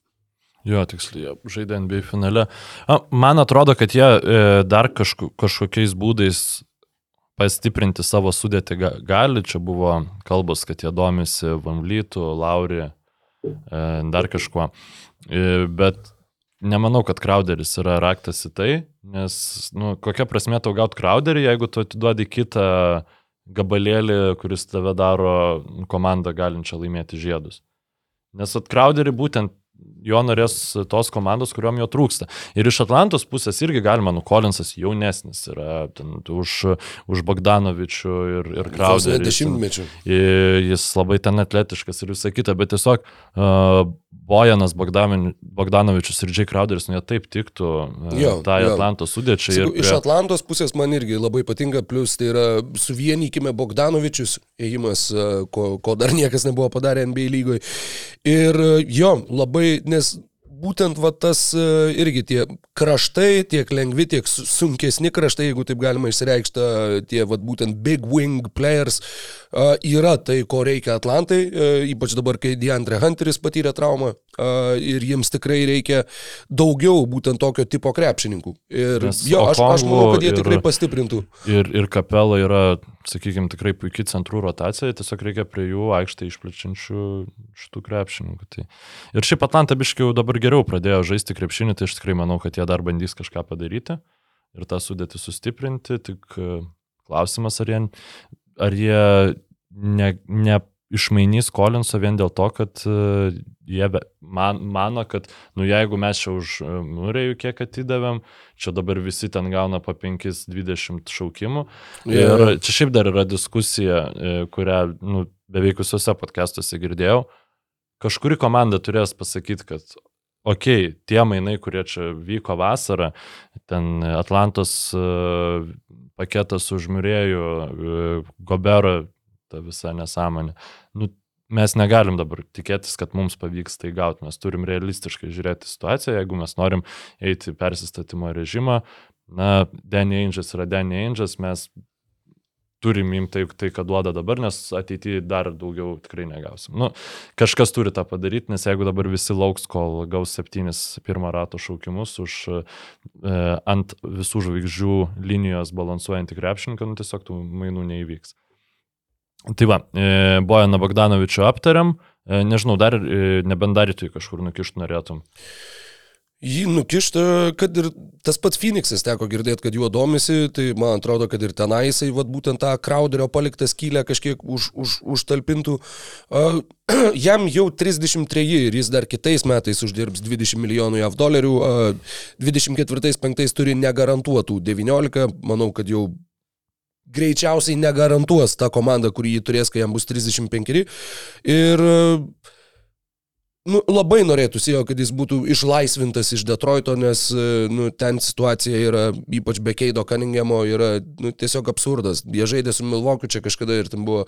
Jo, tiksliai, jie žaidė NBA finale. A, Man atrodo, kad jie e, dar kažku, kažkokiais būdais pastiprinti savo sudėtį ga- gali. Čia buvo kalbos, kad jie domisi Vamlytų, Lauri, e, dar kažkuo. E, bet nemanau, kad Crowderis yra raktas į tai, nes nu, kokia prasme tau gauti Crowderį, jeigu tu atiduodi kitą gabalėlį, kuris tave daro komandą galinčią laimėti žiedus. Nes atkrauderį būtent jo norės tos komandos, kuriuom jo trūksta. Ir iš Atlantos pusės irgi galima, nu, Kolinsas jaunesnis yra ten, už, už Bogdanovičių ir, ir. Ten- dešimtmečių. Jis labai ten atletiškas ir visą kitą, bet tiesiog uh, Bojanas Bogdamin- Bogdanovičius ir J. Crowderis, nu jie taip tiktų uh, Jo, tai jo. Atlanto sudėčiai. Sakau, ir Iš prie- Atlantos pusės man irgi labai patinka, plus tai yra suvienykime Bogdanovičius, ėjimas, e, ko, ko dar niekas nebuvo padarę NBA lygoje. Ir e, jo, labai, nes būtent va tas e, irgi tie kraštai, tiek lengvi, tiek su- sunkesni kraštai, jeigu taip galima išsireikšti, e, tie va būtent big wing players, yra tai, ko reikia Atlantai, e, ypač dabar, kai Deandre Hunteris patyrė traumą ir jiems tikrai reikia daugiau būtent tokio tipo krepšininkų. Ir Nes jo, aš, aš manau, kad jie Okongu tikrai ir- pastiprintų. Ir, ir kapela yra, sakykime, tikrai puikiai centrų rotacija, tiesiog reikia prie jų aikštę išplečiančių šitų krepšininkų. Tai. Ir šiaip Atlanta biškiai jau dabar geriau pradėjo žaisti krepšinį, tai aš tikrai manau, kad jie dar bandys kažką padaryti ir tą sudėtį sustiprinti. Tik e, klausimas, ar jie, ar jie ne, ne išmainys Kolinso vien dėl to, kad e, jie be, man, mano, kad, nu jeigu mes čia už e, Murėjų kiek atidavėm, čia dabar visi ten gauna po 5-20 šaukimų. Jo. Ir čia šiaip dar yra diskusija, e, kurią nu, beveik visose podcastuose girdėjau. Kažkuri komanda turės pasakyti, kad okay, tie mainai, kurie čia vyko vasarą, ten Atlantos e, paketas už Murėjų, e, Gobero, ta visa nesąmonė. Nu, mes negalim dabar tikėtis, kad mums pavyks tai gauti. Mes turim realistiškai žiūrėti situaciją, jeigu mes norim eiti persistatymo režimą. Na, Danny Ainges yra Danny Ainges, mes turim imti tai, tai, ką duoda dabar, nes ateityje dar daugiau tikrai negausim. Nu, kažkas turi tą padaryti, nes jeigu dabar visi lauks, kol gaus septynis pirmą rato šaukimus už e, ant visų žvaigždžių linijos balansuojantį krepšininką, nu tiesiog tų mainų neįvyks. Tai va, e, Bojaną Bogdanovičių aptariam, e, nežinau, dar e, nebent darytų į kažkur nukištų norėtum. Jį nukišta, kad ir tas pats Phoenixas teko girdėti, kad juo domisi, tai man atrodo, kad ir tenai jisai vat, būtent tą Crowderio paliktą skylę kažkiek už, už, užtalpintų. Uh, jam jau 33 ir jis dar kitais metais uždirbs 20 milijonų JAV dolerių, uh, 24-5 turi negarantuotų 19, manau, kad jau greičiausiai negarantuos tą komandą, kurį jį turės, kai jam bus 35. Ir uh, Nu, labai norėtųsi jo, kad jis būtų išlaisvintas iš Detroito, nes nu, ten situacija yra, ypač be Keido Cunninghamo, yra nu, tiesiog absurdas. Jie žaidė su Milvokiu čia kažkada ir ten buvo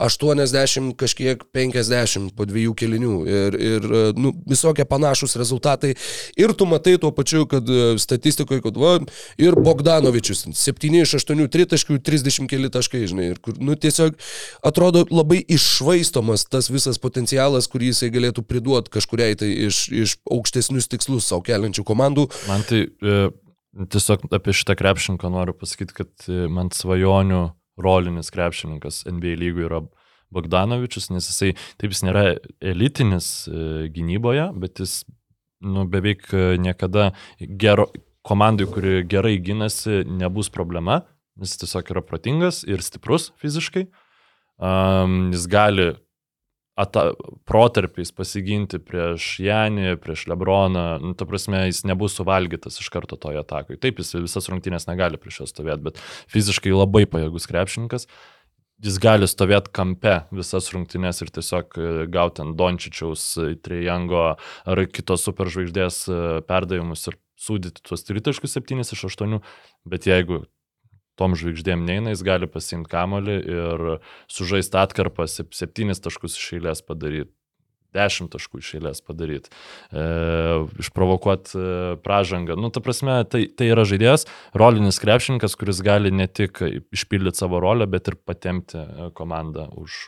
80 kažkiek 50 po dviejų kelinių ir, ir nu, visokie panašus rezultatai. Ir tu matai tuo pačiu, kad statistikoje, kad va, ir Bogdanovičius 7 iš 8 tritaškių, 30 keli taškai, žinai, ir kur, nu, tiesiog atrodo labai iššvaistomas tas visas potencialas, kurį jisai galėtų priduoti duoti kažkuriai tai iš, iš aukštesnius tikslus savo keliančių komandų. Man tai e, tiesiog apie šitą krepšininką noriu pasakyti, kad e, man svajonių rolinis krepšininkas NBA lygų yra Bogdanovičius, nes jisai, taip jis nėra elitinis e, gynyboje, bet jis nu, beveik e, niekada gero, komandai, kuri gerai gynasi, nebus problema, jis tiesiog yra protingas ir stiprus fiziškai. Um, jis gali ata, protarpiais pasiginti prieš Janį, prieš Lebroną, nu, ta prasme, jis nebus suvalgytas iš karto toje atakoje. Taip, jis visas rungtynės negali prieš juos stovėti, bet fiziškai labai pajėgus krepšininkas. Jis gali stovėti kampe visas rungtynės ir tiesiog e, gauti ant Dončičiaus, e, Trijango ar kitos superžvaigždės e, perdavimus ir sudėti tuos tritaškus 7 iš 8, bet jeigu tom žvaigždėm neina, jis gali pasimti kamolį ir sužaisti atkarpą, septynis taškus iš eilės padaryti. 10 taškų iš eilės padaryti, e, išprovokuoti e, pražangą. Nu, ta prasme, tai, tai yra žaidėjas, rolinis krepšininkas, kuris gali ne tik išpildyti savo rolę, bet ir patemti e, komandą už,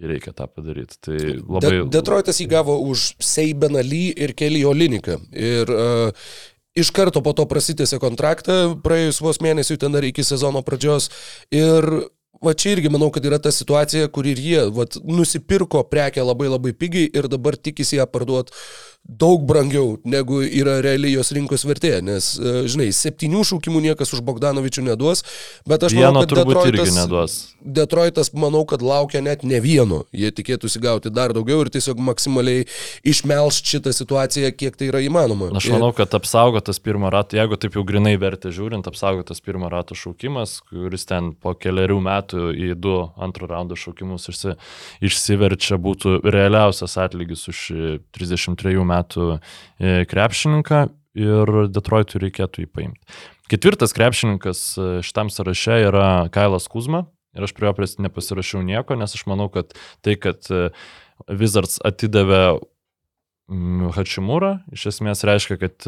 reikia tą padaryti. Tai labai... De Detroitas įgavo už Seibeną Lee ir Kelly Oliniką. Ir uh, iš karto po to prasitėsi kontraktą, praėjus vos mėnesių ten dar iki sezono pradžios. Ir va čia irgi manau, kad yra ta situacija, kur ir jie vat, nusipirko prekę labai labai pigiai ir dabar tikisi ją parduoti daug brangiau, negu yra realiai jos rinkos vertė, nes, e, žinai, septynių šaukimų niekas už Bogdanovičių neduos, bet aš vieno manau, kad Detroitas. Detroitas, manau, kad laukia net ne vieno, jie tikėtųsi gauti dar daugiau ir tiesiog maksimaliai išmelš šitą situaciją, kiek tai yra įmanoma. Aš manau, kad apsaugotas pirmo rato, jeigu taip jau grinai vertė žiūrint, apsaugotas pirmo rato šaukimas, kuris ten po keliarių metų į du antro raundo šaukimus išsi, išsiverčia, būtų realiausias atlygis už 33 metų metų e, krepšininką ir Detroitui reikėtų jį paimti. Ketvirtas krepšininkas e, šitam sąraše yra Kailas Kuzma ir aš prie jo nepasirašiau nieko, nes aš manau, kad tai, kad e, Wizards atidavė mm, Hačimūrą, iš esmės reiškia, kad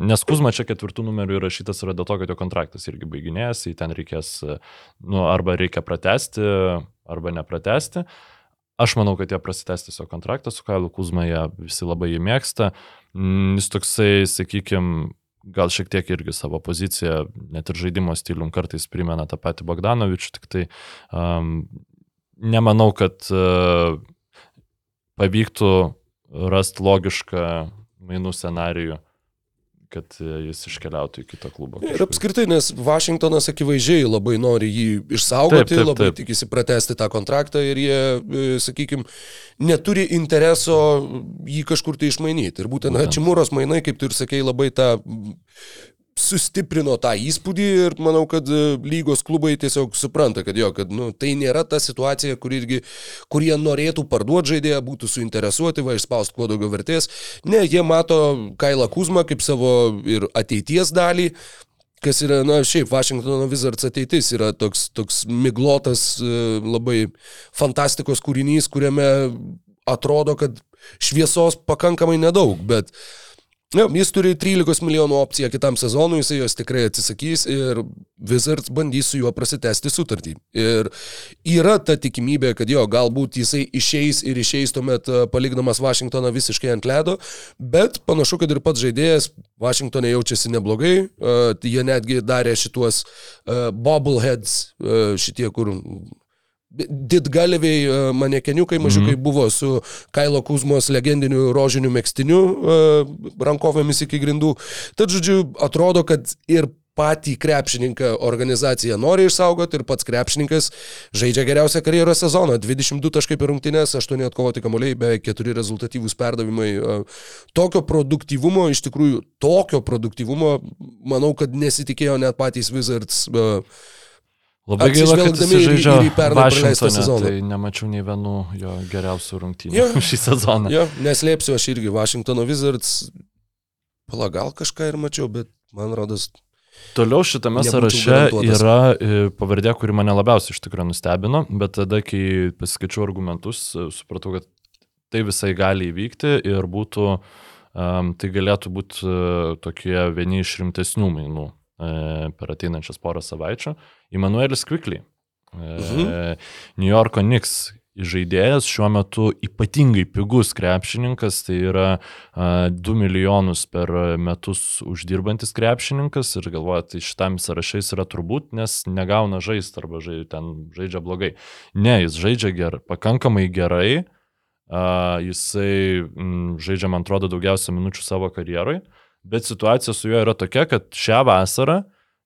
nes Kuzma čia ketvirtų numerių įrašytas yra dėl to, kad jo kontraktas irgi baiginėjasi, jį ten reikės, nu, arba reikia pratesti, arba nepratesti. Aš manau, kad jie prasitęs tiesiog kontraktą su Kailu Kuzma, jie visi labai jį mėgsta. Mm, jis toksai, sakykime, gal šiek tiek irgi savo poziciją, net ir žaidimo stilium kartais primena tą patį Bogdanovičių, tik tai um, nemanau, kad uh, pavyktų rasti logišką mainų scenarijų kad e, jis iškeliautų į kitą klubą. Kažkur. Ir apskritai, nes Vašingtonas akivaizdžiai labai nori jį išsaugoti, taip, taip, labai taip. tikisi pratesti tą kontraktą ir jie, e, sakykime, neturi intereso jį kažkur tai išmainyti. Ir būtent Hačimūros mainai, kaip tu ir sakei, labai tą sustiprino tą įspūdį ir manau, kad e, lygos klubai tiesiog supranta, kad jo, kad nu, tai nėra ta situacija, kur irgi, kur jie norėtų parduoti žaidėją, būtų suinteresuoti, va, išspausti kuo daugiau vertės. Ne, jie mato Kailą Kuzmą kaip savo ir ateities dalį, kas yra, na, šiaip Washingtono Wizards ateitis yra toks, toks miglotas, e, labai fantastikos kūrinys, kuriame atrodo, kad šviesos pakankamai nedaug, bet Jo, jis turi 13 milijonų opciją kitam sezonui, jis jos tikrai atsisakys ir Wizards bandys su juo prasitesti sutartį. Ir yra ta tikimybė, kad jo, galbūt jisai išeis ir išeis tuomet e, palikdamas Vašingtoną visiškai ant ledo, bet panašu, kad ir pats žaidėjas Vašingtonė jaučiasi neblogai, uh, jie netgi darė šituos uh, bobbleheads, šitie, kur Didgalviai e, manekeniukai mažiukai mm -hmm. buvo su Kailo Kuzmos legendiniu rožiniu mėgstiniu e, rankovėmis iki grindų. Tad, žodžiu, atrodo, kad ir patį krepšininką organizacija nori išsaugoti ir pats krepšininkas žaidžia geriausią karjeros sezoną. 22 taškai per rungtynės, 8 atkovoti kamuoliai, beveik 4 rezultatyvūs perdavimai. E, tokio produktyvumo, iš tikrųjų, tokio produktyvumo, manau, kad nesitikėjo net patys Wizards. Uh, Labai gaila, kad jis žaidžia sezoną. Tai nemačiau nei vienų jo geriausių rungtynių jo, šį sezoną. Jo, neslėpsiu, aš irgi Washingtono Wizards, pala gal kažką ir mačiau, bet man rodos. Toliau šitame sąraše yra e, pavardė, kuri mane labiausiai iš tikrųjų nustebino, bet tada, kai pasiskaičiau argumentus, e, supratau, kad tai visai gali įvykti ir būtų, um, tai galėtų būti uh, tokie vieni iš rimtesnių mainų per ateinančias porą savaičių. Immanuelis Quickly. Mhm. New Yorko Knicks žaidėjas šiuo metu ypatingai pigus krepšininkas, tai yra a, 2 milijonus per metus uždirbantis krepšininkas ir galvoja, tai šitam sąrašais yra turbūt, nes negauna žaisti arba žai, ten žaidžia blogai. Ne, jis žaidžia ger, pakankamai gerai, a, jisai m, žaidžia, man atrodo, daugiausia minučių savo karjeroj, bet situacija su juo yra tokia, kad šią vasarą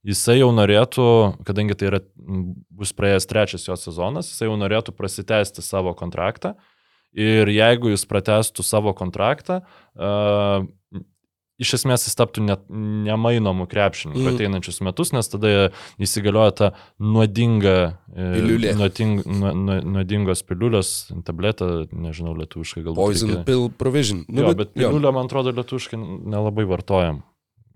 jisai jau norėtų, kadangi tai yra, bus praėjęs trečias jo sezonas, jisai jau norėtų prasitęsti savo kontraktą. Ir jeigu jis pratestų savo kontraktą, iš esmės jis taptų net nemainomų krepšininkų mm. ateinančius metus, nes tada įsigalioja ta nuodinga, e, Piliulė. nuoding, nu, nu, nuodingos piliulės, tabletė, nežinau, lietuviškai galbūt. Poison reikia... pill provision. Nu, jo, bet, bet piliulę, man atrodo, lietuviškai nelabai vartojam.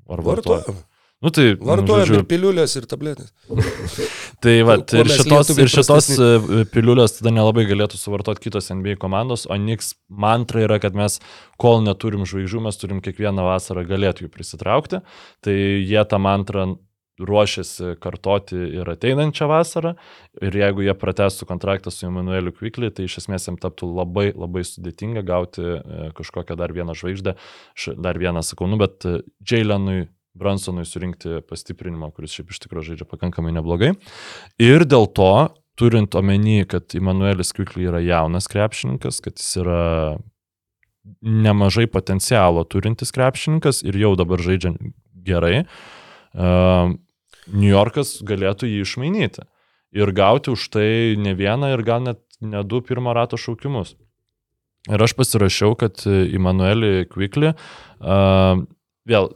Ar vartojam? vartojam? Nu, tai, Vartojame žodžiu... ir piliulės, ir tabletės. tai va, ir šitos, ir šitos e, piliulės tada nelabai galėtų suvartoti kitos NBA komandos, o Niks mantra yra, kad mes, kol neturim žvaigždžių, mes turim kiekvieną vasarą galėti jų prisitraukti. Tai jie tą mantrą ruošiasi kartoti ir ateinančią vasarą. Ir jeigu jie pratestų kontraktą su Emanueliu Kvikliu, tai iš esmės jiems taptų labai, labai sudėtinga gauti e, kažkokią dar vieną žvaigždę, dar vieną sakau, nu, bet e, Jailenui Bransonui surinkti pastiprinimą, kuris šiaip iš tikrųjų žaidžia pakankamai neblogai. Ir dėl to, turint omeny, kad Immanuelis Kvikly yra jaunas krepšininkas, kad jis yra nemažai potencialo turintis krepšininkas ir jau dabar žaidžia gerai, uh, New Yorkas galėtų jį išmainyti ir gauti už tai ne vieną ir gal net ne du pirmo rato šaukimus. Ir aš pasirašiau, kad Immanuelį Kvikly, uh, vėl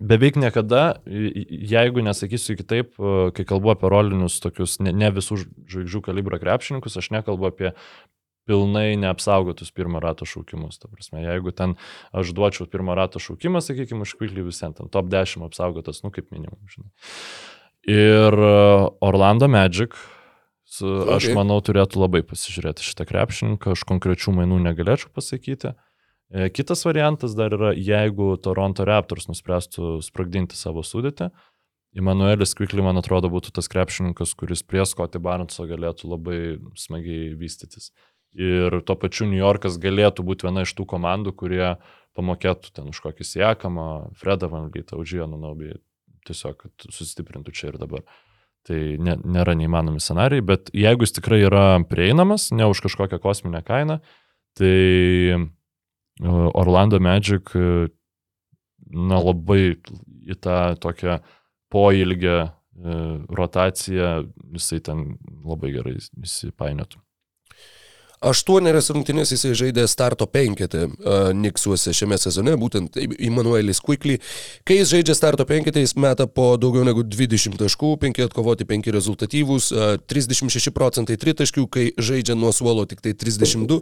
beveik niekada, jeigu nesakysiu kitaip, kai kalbu apie rolinius tokius ne, ne visų žvaigždžių kalibro krepšininkus, aš nekalbu apie pilnai neapsaugotus pirmo rato šaukimus. Prasme, jeigu ten aš duočiau pirmo rato šaukimą, sakykime, Quickly visiems, ten top 10 apsaugotas, nu kaip minimum, žinai. Ir Orlando Magic, su, okay. aš manau, turėtų labai pasižiūrėti šitą krepšininką, aš konkrečių mainų negalėčiau pasakyti. E, kitas variantas dar yra, jeigu Toronto Raptors nuspręstų sprogdinti savo sudėtį, Emanuelis Kvikli, man atrodo, būtų tas krepšininkas, kuris prie Scotty Barneso galėtų labai smagiai vystytis. Ir tuo pačiu New Yorkas galėtų būti viena iš tų komandų, kurie pamokėtų ten už kokį siekamą, Fredą Van Vlietą, už Joną Naubį, tiesiog, kad susistiprintų čia ir dabar. Tai ne, nėra neįmanomi scenarijai, bet jeigu jis tikrai yra prieinamas, ne už kažkokią kosminę kainą, tai Orlando Magic na, labai į tą tokią poilgę e, rotaciją jisai ten labai gerai įsipainiotų. Aštuonerias rungtynės jisai žaidė starto penketę uh, Niksuose šiame sezone, būtent Immanuelis Quickly. Kai jis žaidžia starto penketę, jis meta po daugiau negu 20 taškų, 5 atkovoti, 5 rezultatyvūs, uh, 36 procentai tritaškių, kai žaidžia nuo suolo tik tai 32.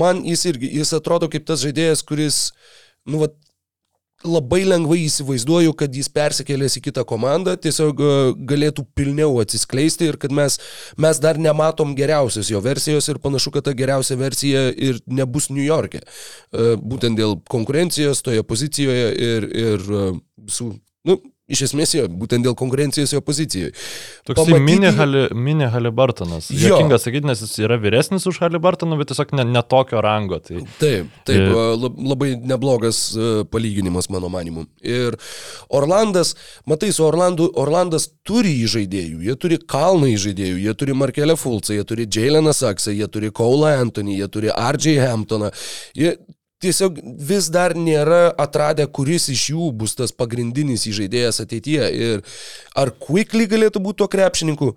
Man jis irgi, jis atrodo kaip tas žaidėjas, kuris, nu, va, labai lengvai įsivaizduoju, kad jis persikėlęs į kitą komandą, tiesiog e, galėtų pilniau atsiskleisti ir kad mes, mes dar nematom geriausios jo versijos ir panašu, kad ta geriausia versija ir nebus New York'e. E, Būtent dėl konkurencijos toje pozicijoje ir, ir e, visų, nu, iš esmės jo, būtent dėl konkurencijos jo pozicijoje. Toks Pamatyti- mini, hali, mini Halibartonas. Jo. Jokinga sakyti, nes jis yra vyresnis už Halibartoną, bet tiesiog ne, ne tokio rango. Tai Taip, taip, Ir- lab- labai neblogas a, palyginimas mano manimu. Ir Orlandas, matai, su Orlandu, Orlandas turi įžaidėjų, jie turi kalną įžaidėjų, jie turi Markelę Fulcą, jie turi Jaileną Saksą, jie turi Kaulą Anthony, jie turi RJ Hamptoną. Jie tiesiog vis dar nėra atradę, kuris iš jų bus tas pagrindinis įžaidėjas ateityje. Ir ar Quickly galėtų būti tuo krepšininku?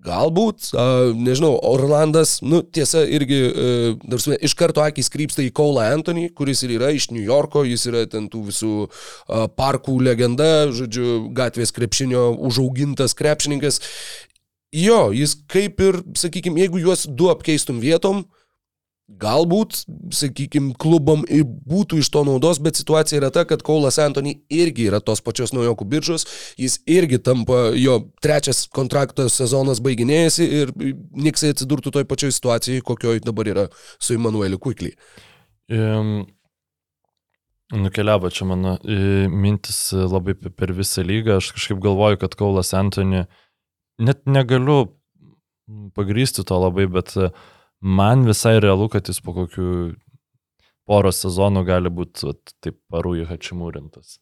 Galbūt, a, nežinau, Orlandas, nu tiesa, irgi e, dar su, iš karto akis krypsta į Kaulą Anthony, kuris ir yra iš New Yorko, jis yra ten tų visų a, parkų legenda, žodžiu, gatvės krepšinio užaugintas krepšininkas. Jo, jis kaip ir, sakykime, jeigu juos du apkeistum vietom, Galbūt, sakykime, klubom ir būtų iš to naudos, bet situacija yra ta, kad Kaulas Antony irgi yra tos pačios naujokų biržos, jis irgi tampa, jo trečias kontrakto sezonas baiginėjasi ir Niksai atsidurtų toj pačioj situacijai, kokioj dabar yra su Emanueliu Quickly. um, nukeliavo čia mano e, mintis labai pe- per visą lygą. Aš kažkaip galvoju, kad Kaulas Antony, net negaliu pagrysti to labai, bet e, man visai realu, kad jis po kokių poros sezonų gali būti taip parųjų hačimūrintas.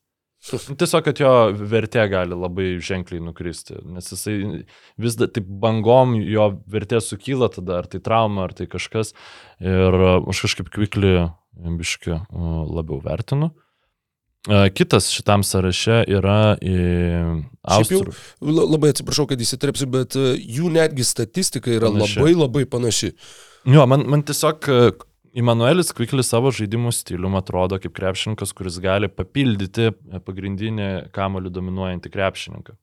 Tiesiog, kad jo vertė gali labai ženkliai nukristi, nes jisai vis dar taip bangom jo vertė sukyla tada, ar tai trauma, ar tai kažkas. Ir e, aš kažkaip kvikli biški e, labiau vertinu. E, Kitas šitam sąraše yra. La- Labai atsiprašau, kad įsiterpsiu, bet e, jų netgi statistika yra Panaši. labai labai panaši. Jo, man, man tiesiog e, Immanuelis Kviklis savo žaidimų stilium atrodo kaip krepšininkas, kuris gali papildyti e, pagrindinį kamolių dominuojantį krepšininką.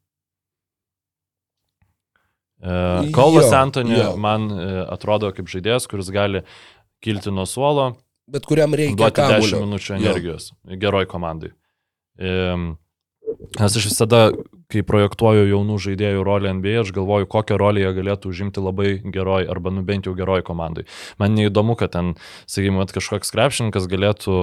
E, Kaulas Jo, Antony jo. man e, atrodo kaip žaidėjas, kuris gali kilti nuo suolo, Bet kuriam reikia duoti 10 kamulio. minučių Jo. energijos geroj komandai. Ehm, Nes aš visada, kai projektuoju jaunų žaidėjų rolę NBA, aš galvoju, kokią rolę jie galėtų užimti labai geroj arba nu bent jau geroj komandai. Man neįdomu, kad ten, sakykime, kažkoks krepšininkas galėtų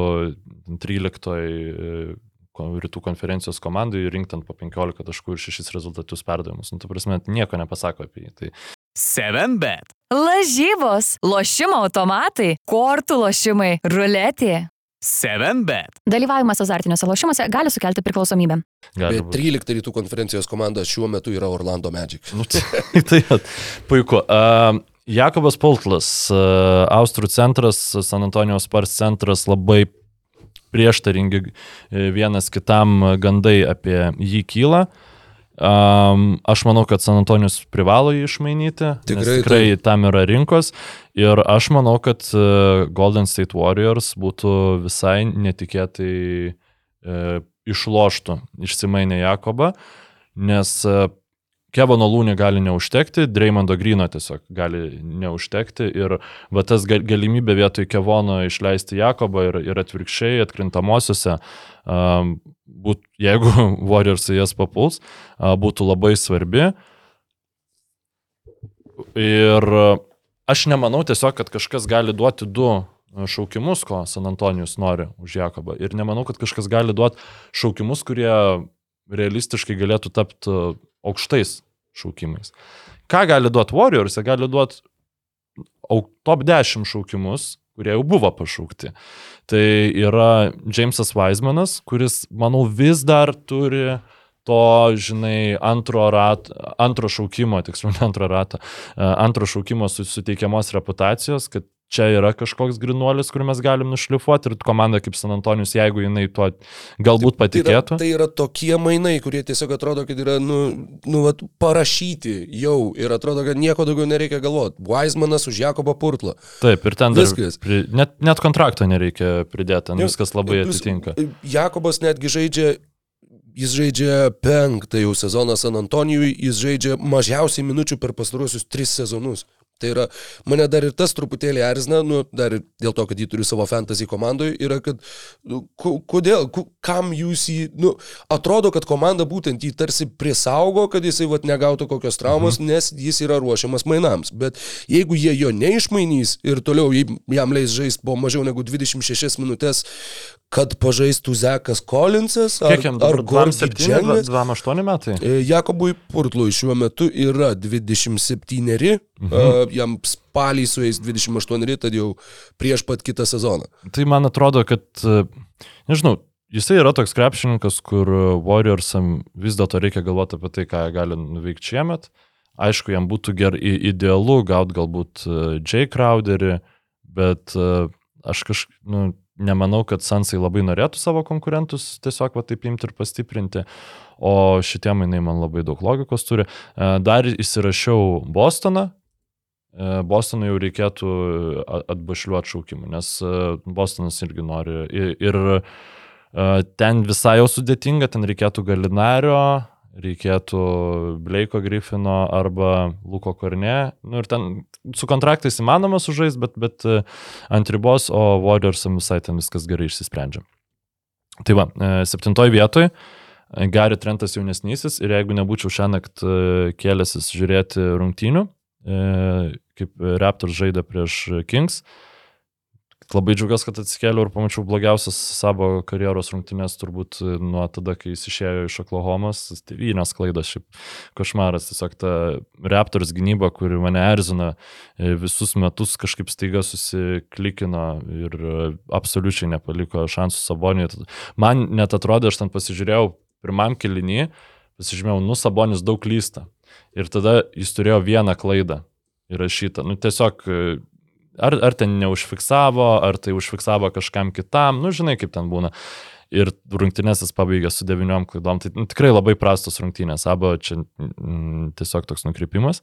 13 e, rytų konferencijos komandai rinkti ant po 15 taškų ir 6 rezultatus perdavimus. Nu, tu prasme, nieko nepasako apie jį. Tai 7bet. Lažybos, lošimo automatai, kortų lošimai, ruletė. 7bet. Dalyvavimas azartiniuose lošimuose gali sukelti priklausomybę. gali Bet būt. 13 rytų konferencijos komanda šiuo metu yra Orlando Magic. Nu, tai, tai puiku. Uh, Jakobas Poltlas, uh, Austrų centras, San Antonijos Spars centras, labai prieštaringi e, vienas kitam gandai apie jį kyla. Um, aš manau, kad San Antonijus privalo jį išmainyti. Tikrai tikrai tam yra rinkos. Ir aš manau, kad uh, Golden State Warriors būtų visai netikėtai uh, išloštų išsimainę Jakobą, nes Kevano Lūnį gali neužtekti, Dreymondo Grino tiesiog gali neužtekti ir va tas gal- galimybė vietoj Kevono išleisti Jakobą ir, ir atvirkščiai atkrintamosiose, um, būt, jeigu Warriors jas papuls, uh, būtų labai svarbi. Ir aš nemanau tiesiog, kad kažkas gali duoti du šaukimus, ko San Antonijus nori už Jakobą. Ir nemanau, kad kažkas gali duoti šaukimus, kurie realistiškai galėtų tapti aukštais šaukimais. Ką gali duoti Warriors? Jie gali duoti top 10 šaukimus, kurie jau buvo pašaukti. Tai yra Jamesas Weismanas, kuris, manau, vis dar turi to, žinai, antro, rat, antro šaukimo, tiksliau, ne antro rato, e, antro šaukimo su- suteikiamos reputacijos, kad čia yra kažkoks grinuolis, kur mes galim nušlifuoti ir komanda kaip San Antonijus, jeigu jinai tuo galbūt Tai yra, patikėtų. tai yra tokie mainai, kurie tiesiog atrodo, kad yra, nu, nu vat, parašyti jau ir atrodo, kad nieko daugiau nereikia galvoti. Weizmanas už Jakobą Purtlą. Taip, ir ten Viskas. Pri, net, net kontrakto nereikia pridėti, ten Jo, viskas labai Plius, atitinka. Jakobas netgi žaidžia, jis žaidžia penktą jau sezoną San Antonijui, jis žaidžia mažiausiai minučių per pastaruosius tris sezonus. Tai yra, mane dar ir tas truputėlį erzina, nu, dar ir dėl to, kad jį turiu savo fantasy komandoje, yra, kad, nu, ko- kodėl, kam jūs jį, nu, atrodo, kad komanda būtent jį tarsi prisaugo, kad jisai vat negautų kokios traumos, mhm. nes jis yra ruošiamas mainams. Bet jeigu jie jo neišmainys ir toliau jam leis žaisti po mažiau negu 26 minutės, kad pažaistų Zekas Collinsas ar, Kiek jam ar? Gordy 27, Džengas, 28 metai? E, Jakobui Purtlui šiuo metu yra 27, mhm. jam spalį su jais 28, tad jau prieš pat kitą sezoną. Tai man atrodo, kad, e, nežinau, jisai yra toks krepšininkas, kur Warriorsam vis dėlto reikia galvoti apie tai, ką jie gali nuveikti šiemet. Aišku, jam būtų gerai idealu gauti galbūt Jay Crowderį, bet aš kažkaip, nu, nemanau, kad Sansai labai norėtų savo konkurentus tiesiog va taip imti ir pastiprinti, o šitie mainai man labai daug logikos turi. E, Dar įsirašiau Bostoną, E, Bostonui jau reikėtų a- atbašliuoti šaukimų, nes e, Bostonas irgi nori. Ir, e, ten visai jau sudėtinga, ten reikėtų Galinario, reikėtų Bleiko Griffino arba Luko Korne. Nu, ir ten su kontraktais įmanoma sužais, bet, bet e, ant ribos, o Warriorsam visai ten viskas gerai išsisprendžia. Tai va, e, septintoj vietoj. Gary Trentas jaunesnysis ir jeigu nebūčiau šią naktį kėlęsis žiūrėti rungtynių, e, kaip Raptors žaidė prieš Kings. Labai džiaugiuosi, kad atsikėliau ir pamačiau blogiausias savo karjeros rungtynės turbūt nuo tada, kai jis išėjo iš Oklahomos. Tėvynės klaidas, šiaip košmaras. Tiesiog ta Raptors gynyba, kuri mane erzina e, visus metus kažkaip staiga susiklikino ir e, absoliučiai nepaliko šansų Saboniui. Man net atrodė, aš ten pasižiūrėjau pirmam kilinį, pasižymėjau, nu Sabonis daug klysta. Ir tada jis turėjo vieną klaidą įrašytą. Nu, tiesiog, e, ar, ar ten neužfiksavo, ar tai užfiksavo kažkam kitam, nu, žinai, kaip ten būna. Ir rungtynės jis pabaigė su devyniom klaidom. Tai nu, tikrai labai prastos rungtynės. Abo čia mm, tiesiog toks nukrypimas.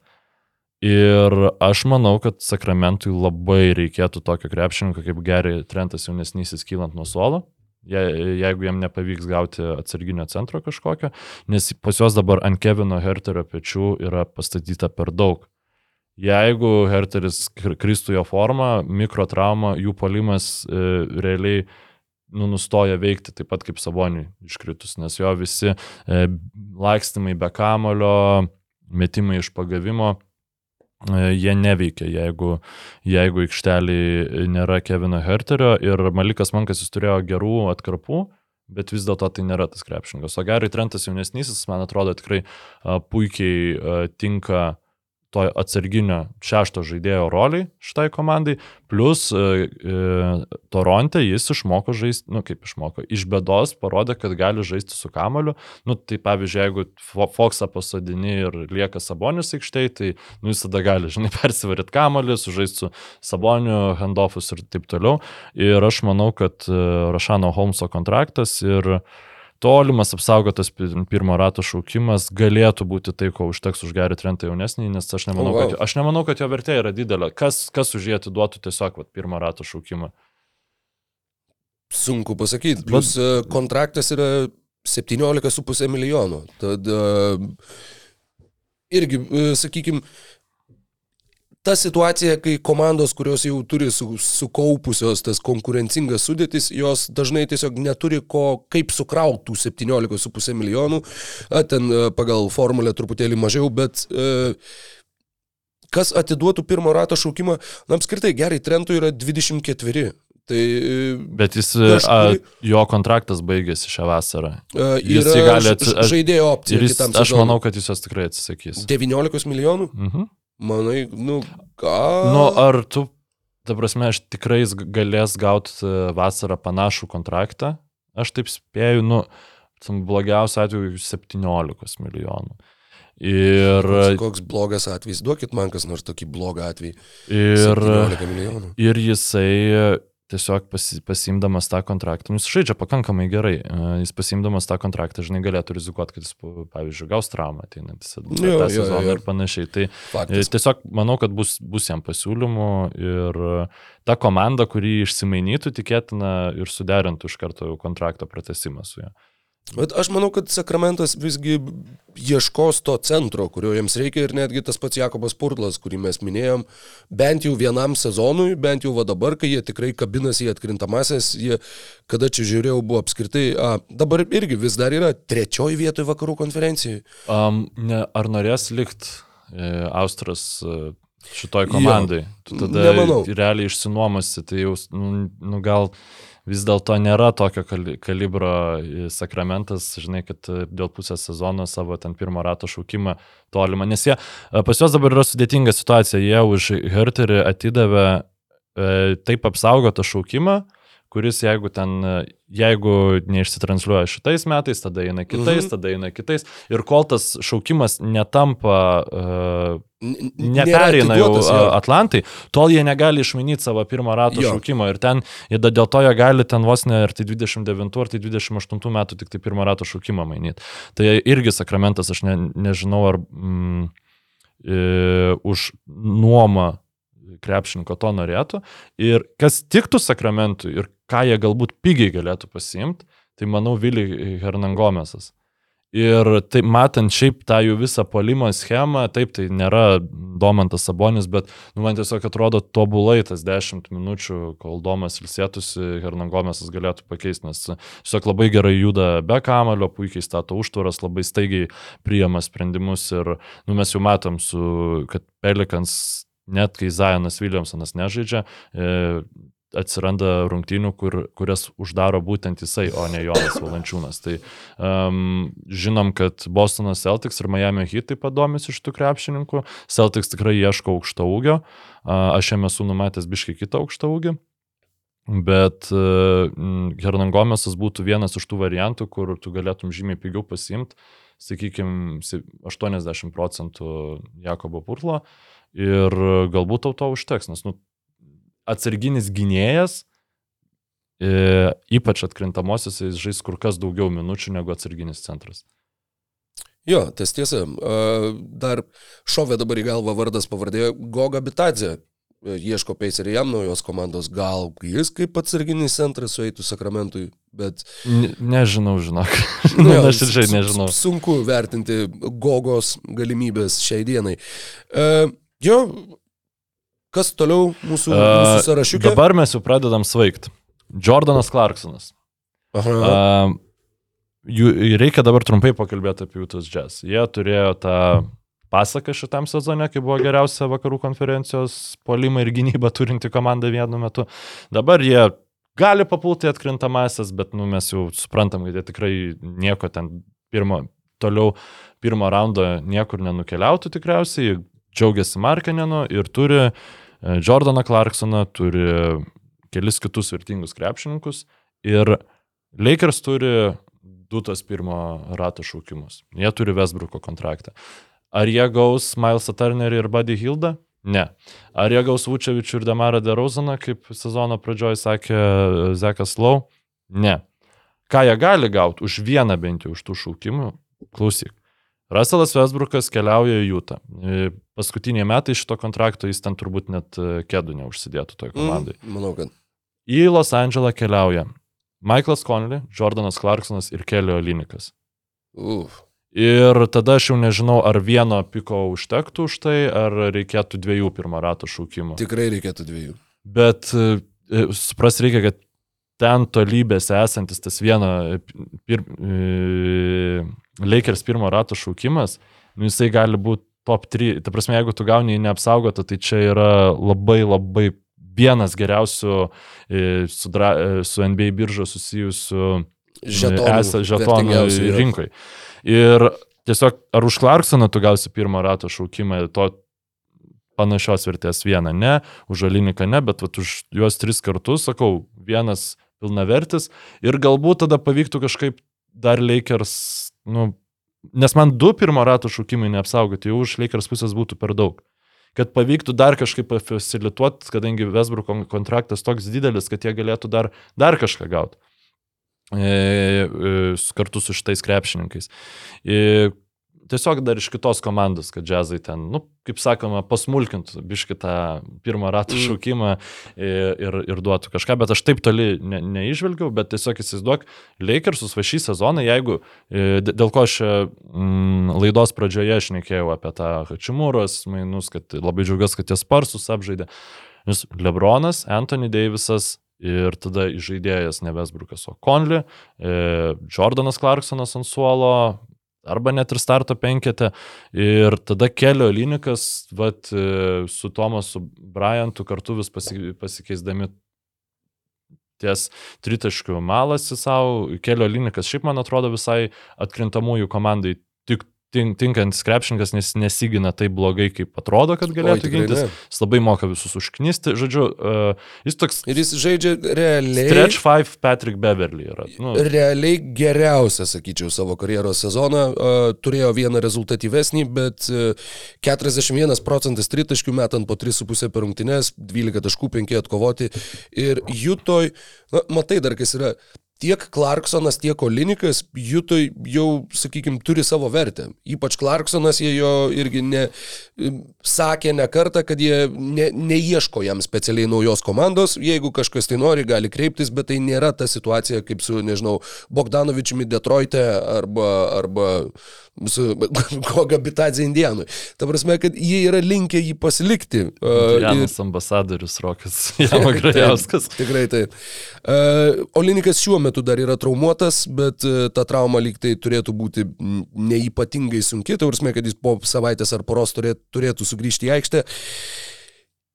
Ir aš manau, kad Sakramentui labai reikėtų tokio krepšininko kaip Gary Trentas jaunesnysis kylant nuo suolo. Je, jeigu jam nepavyks gauti atsarginio centro kažkokio, nes pas juos dabar ant Kevino Herterio pečių yra pastatyta per daug. Jeigu Herteris kr- kristų jo formą, mikrotrauma, jų polimas e, realiai nu, nustoja veikti taip pat kaip Saboniui iškritus, nes jo visi e, lakstimai be kamulio, metimai iš pagavimo, e, jie neveikia, jeigu, jeigu aikštelį nėra Kevino Herterio ir Malikas Mankas jis turėjo gerų atkarpų, bet vis dėlto tai nėra tas krepšininkas. O Gary Trentas jaunesnysis, man atrodo, tikrai a, puikiai a, tinka to atsarginio šešto žaidėjo roliai šitai komandai, plus e, e, Toronte jis išmoko žaisti, nu kaip išmoko, iš bėdos parodė, kad gali žaisti su kamoliu. Nu tai pavyzdžiui, jeigu Fo- Foxą pasodini ir lieka Sabonis aikštėje, tai nu, jis tada gali, žinai, persivaryt kamolį, sužaisti su Saboniu, handoffus ir taip toliau. Ir aš manau, kad e, Rašano Holmso kontraktas ir tolimas apsaugotas pi- pirmo rato šaukimas galėtų būti tai, ko užteks už gerį trentą jaunesnį, nes aš nemanau, Oh, wow. kad, aš nemanau, kad jo vertė yra didelė. Kas, kas už jį atiduotų tiesiog vat, pirmo rato šaukimą? Sunku pasakyti. Plus e, kontraktas yra 17,5 milijonų. Tad e, irgi, sakykime, ta situacija, kai komandos, kurios jau turi su, sukaupusios tas konkurencingas sudėtis, jos dažnai tiesiog neturi ko, kaip sukrautų 17,5 milijonų, a, ten e, pagal formulę truputėlį mažiau, bet e, kas atiduotų pirmo rato šaukimą, na apskritai gerai, Trentui yra 24. Tai e, Bet jis, Kažkuri- a, jo kontraktas baigėsi šią vasarą. e, Jis gali ž- atsi- ž- žaidėjo opcija Ir jis, aš manau, kad jis jos tikrai atsisakys. 19 milijonų? Mhm. Manai, nu, gal. Nu, ar tu, ta prasme, aš tikrai galės gauti vasarą panašų kontraktą? Aš taip spėju, nu, blogiausiu atveju 17 milijonų. Ir, Koks, koks blogas atvejis. Duokit man kas nors tokį blogą atvejį. ir, 17 milijonų. ir jisai tiesiog pasi, pasimdamas tą kontraktą, nu, jis žaidžia pakankamai gerai, e, jis pasimdamas tą kontraktą, žinai, galėtų rizikuoti, kad jis, pavyzdžiui, gaus traumą jo, sezoną ir panašiai. Tai E, Faktas. Tiesiog manau, kad bus, bus jam pasiūlymų ir e, ta komanda, kuri išsimainytų, tikėtina ir suderintų iš karto kontrakto pratesimą su juo. Bet aš manau, kad Sakramentas visgi ieškos to centro, kurio jiems reikia ir netgi tas pats Jakobas Purtlas, kurį mes minėjom, bent jau vienam sezonui, bent jau va dabar, kai jie tikrai kabinasi į atkrintamasis, jie, kada čia žiūrėjau, buvo apskritai, a, dabar irgi vis dar yra trečioji vietoje vakarų konferencijai. Um, ne, ar norės likti e, Austras e, šitoj komandai? Tu tada Nemanau. realiai išsinuomasi, tai jau, nu, nu gal vis dėlto nėra tokio kali- kalibro e, sakramentas, žinai, kad e, dėl pusės sezono savo ten pirmo rato šaukimą tolimą, nes jie, e, pas juos dabar yra sudėtinga situacija, jie už Herterį atidavė e, taip apsaugotą šaukimą, kuris jeigu ten, e, jeigu neišsitransliuoja šitais metais, tada eina kitais, Mhm. tada eina kitais. Ir kol tas šaukimas netampa, uh, N- nepereina nėra jau jo. Atlantai, tol jie negali išmainyti savo pirmo rato Jo. šaukimo. Ir ten, da- dėl to jie gali ten vos ne ar tai 29 ar tai 28 metų tik tai pirmo rato šaukimą mainyti. Tai irgi sakramentas, aš ne, nežinau, ar mm, e, už nuomą krepšininko to norėtų. Ir kas tiktų sakramentui ir ką jie galbūt pigiai galėtų pasiimti, tai manau Vili Hernangomesas. Ir tai matant šiaip tą jų visą polimo schemą, taip tai nėra Domantas Sabonis, bet nu, man tiesiog atrodo tobulai tas 10 minučių, kol Domas ilsėtųsi, Hernangomesas galėtų pakeisti, nes tiesiog labai gerai juda be kamalio, puikiai stato užtvaras, labai staigiai priima sprendimus ir nu, mes jau matom, su, kad Pelikans, net kai Zajonas Williamsonas nežaidžia, e, atsiranda rungtynių, kur, kurias uždaro būtent jisai, o ne Jonas Valančiūnas. Tai um, žinom, kad Bostonas Celtics ir Miami Heat taip pat domisi iš tų krepšininkų. Celtics tikrai ieško aukšto ūgio. Uh, aš jame esu numatęs biškai kitą aukštą ūgį. Bet uh, Hernangomesas būtų vienas iš tų variantų, kur tu galėtum žymiai pigiau pasimti, sakykime, 80 procentų Jakobo Purtlo ir galbūt tau to užteks, nes nu, atsarginis gynėjas, e, ypač atkrintamosios, jis žais kur kas daugiau minučių negu atsarginis centras. Jo, tas tiesa. Dar šovė dabar į galvą vardas pavardė Goga Bitadze. E, Ieško Paceriai jam naujos komandos. Gal jis kaip atsarginis centras sueitų Sakramentui, bet... Ne, nežinau, žinok. Nu jo, Aš ir s- nežinau. Sunku vertinti Gogos galimybės šiai dienai. Uh, jo, kas toliau mūsų, mūsų Uh, sąrašiukė? dabar mes jau pradedam svaigti. Jordanas Clarksonas. Aha. Uh, jų, reikia dabar trumpai pakalbėti apie Jūtos Jazz. Jie turėjo tą pasaką šitam sezone, kai buvo geriausia vakarų konferencijos polimą ir gynybą turinti komanda vienu metu. Dabar jie gali papulti į atkrintamasis, bet nu, mes jau suprantam, kad jie tikrai nieko ten pirmo, toliau pirmo raundo niekur nenukeliautų tikriausiai. Džiaugiasi Markenenu ir turi e, Jordaną Clarksoną, turi kelis kitus vertingus krepšininkus. Ir Lakers turi du tos pirmo rato šaukimus. Jie turi Westbrooko kontraktą. Ar jie gaus Milesą Turnerį ir Buddy Hildą? Ne. Ar jie gaus Vučevičių ir Damarą DeRozaną, kaip sezono pradžioje sakė Zekas Lau? Ne. Ką jie gali gauti už vieną bent jau už tų šaukimų? Klausyk. Russellas Westbrookas keliauja į Jūtą. Paskutiniai metai šito kontrakto jis ten turbūt net e, kėdų neužsidėtų toj komandai. Mm, manau, kad. Į Los Andželą keliauja Michaelas Connelly, Jordanas Clarksonas ir Kelio Linikas. Uf. Ir tada aš jau nežinau, ar vieno piko užtektų už tai, ar reikėtų dviejų pirmo rato šaukimų. Tikrai reikėtų dviejų. Bet e, e, supras reikia, kad ten tolybėse esantis tas vieno pir, e, Lakers pirmo rato šaukimas, nu, jisai gali būti top 3. Ta prasme, jeigu tu gauni neapsaugotą, tai čia yra labai labai vienas geriausių e, su, dra, e, su NBA biržo susijusių Žetonų. esą žetonų yra. rinkoje. Ir tiesiog ar už Clarksoną tu gausi pirmo rato šaukimą, to panašios vertės vieną, ne, už Aliniką ne, bet vat, už juos tris kartus, sakau, vienas pilnavertis ir galbūt tada pavyktų kažkaip dar Lakers, nu, nes man du pirmo rato šaukimai neapsaugoti, jau už Lakers pusės būtų per daug. Kad pavyktų dar kažkaip facilituoti, kadangi Westbrook kontraktas toks didelis, kad jie galėtų dar, dar kažką gauti e, e, kartu su šitais krepšininkais. E, tiesiog dar iš kitos komandos, kad džiazai ten, nu, kaip sakoma, pasmulkintų biški tą pirmą ratų Mm. šaukimą ir, ir, ir duotų kažką, bet aš taip toli ne, neižvelgiau, bet tiesiog įsivaizduok, Lakersus va šį sezoną, jeigu, dėl ko aš mm, laidos pradžioje šnekėjau apie tą Hačimūros mainus, kad labai džiaugiuosi, kad tie sparsus apžaidė. Nes Lebronas, Anthony Davisas ir tada žaidėjas ne Vesbrukas, o Conley, e, Jordanas Clarksonas ant suolo, arba net ir starto penketė. Ir tada kelio linikas, vat, e, su Tomasu Bryantu kartu vis pasi, pasikeisdami ties tritaškių malasi savo, kelio linikas šiaip man atrodo visai atkrintamųjų komandai tink- tinkantis krepšininkas, nes nesigina taip blogai, kaip atrodo, kad galėtų tikrai gintis. ne. Jis labai moka visus užknisti. Žodžiu, uh, jis toks Ir jis žaidžia realiai. Stretch 5 Patrick Beverly yra. Nu, Realiai geriausią, sakyčiau, savo karjeros sezoną. Uh, turėjo vieną rezultatyvesnį, bet uh, 41 procentas tritaškių metant po 3,5 per rungtynes, 12 taškų, 5 atkovoti. Ir Jutoj, na, matai dar kas yra. Tiek Clarksonas, tiek Olinikas Jutoj jau, sakykime, turi savo vertę. Ypač Clarksonas, jie jo irgi ne, sakė ne kartą, kad jie ne, neieško jam specialiai naujos komandos. Jeigu kažkas tai nori, gali kreiptis, bet tai nėra ta situacija kaip su, nežinau, Bogdanovičiumi Detroite arba, arba su Koga Bitadze Indianui. Ta prasme, kad jie yra linkę jį pasilikti. Uh, Janas ambasadorius Rokas Jama Grajauskas. Taip, tikrai taip. Uh, Olinikas šiuo metu dar yra traumuotas, bet uh, ta trauma lyg tai turėtų būti neipatingai sunki, prasme, kad jis po savaitės ar poros turėtų, turėtų sugrįžti į aikštę.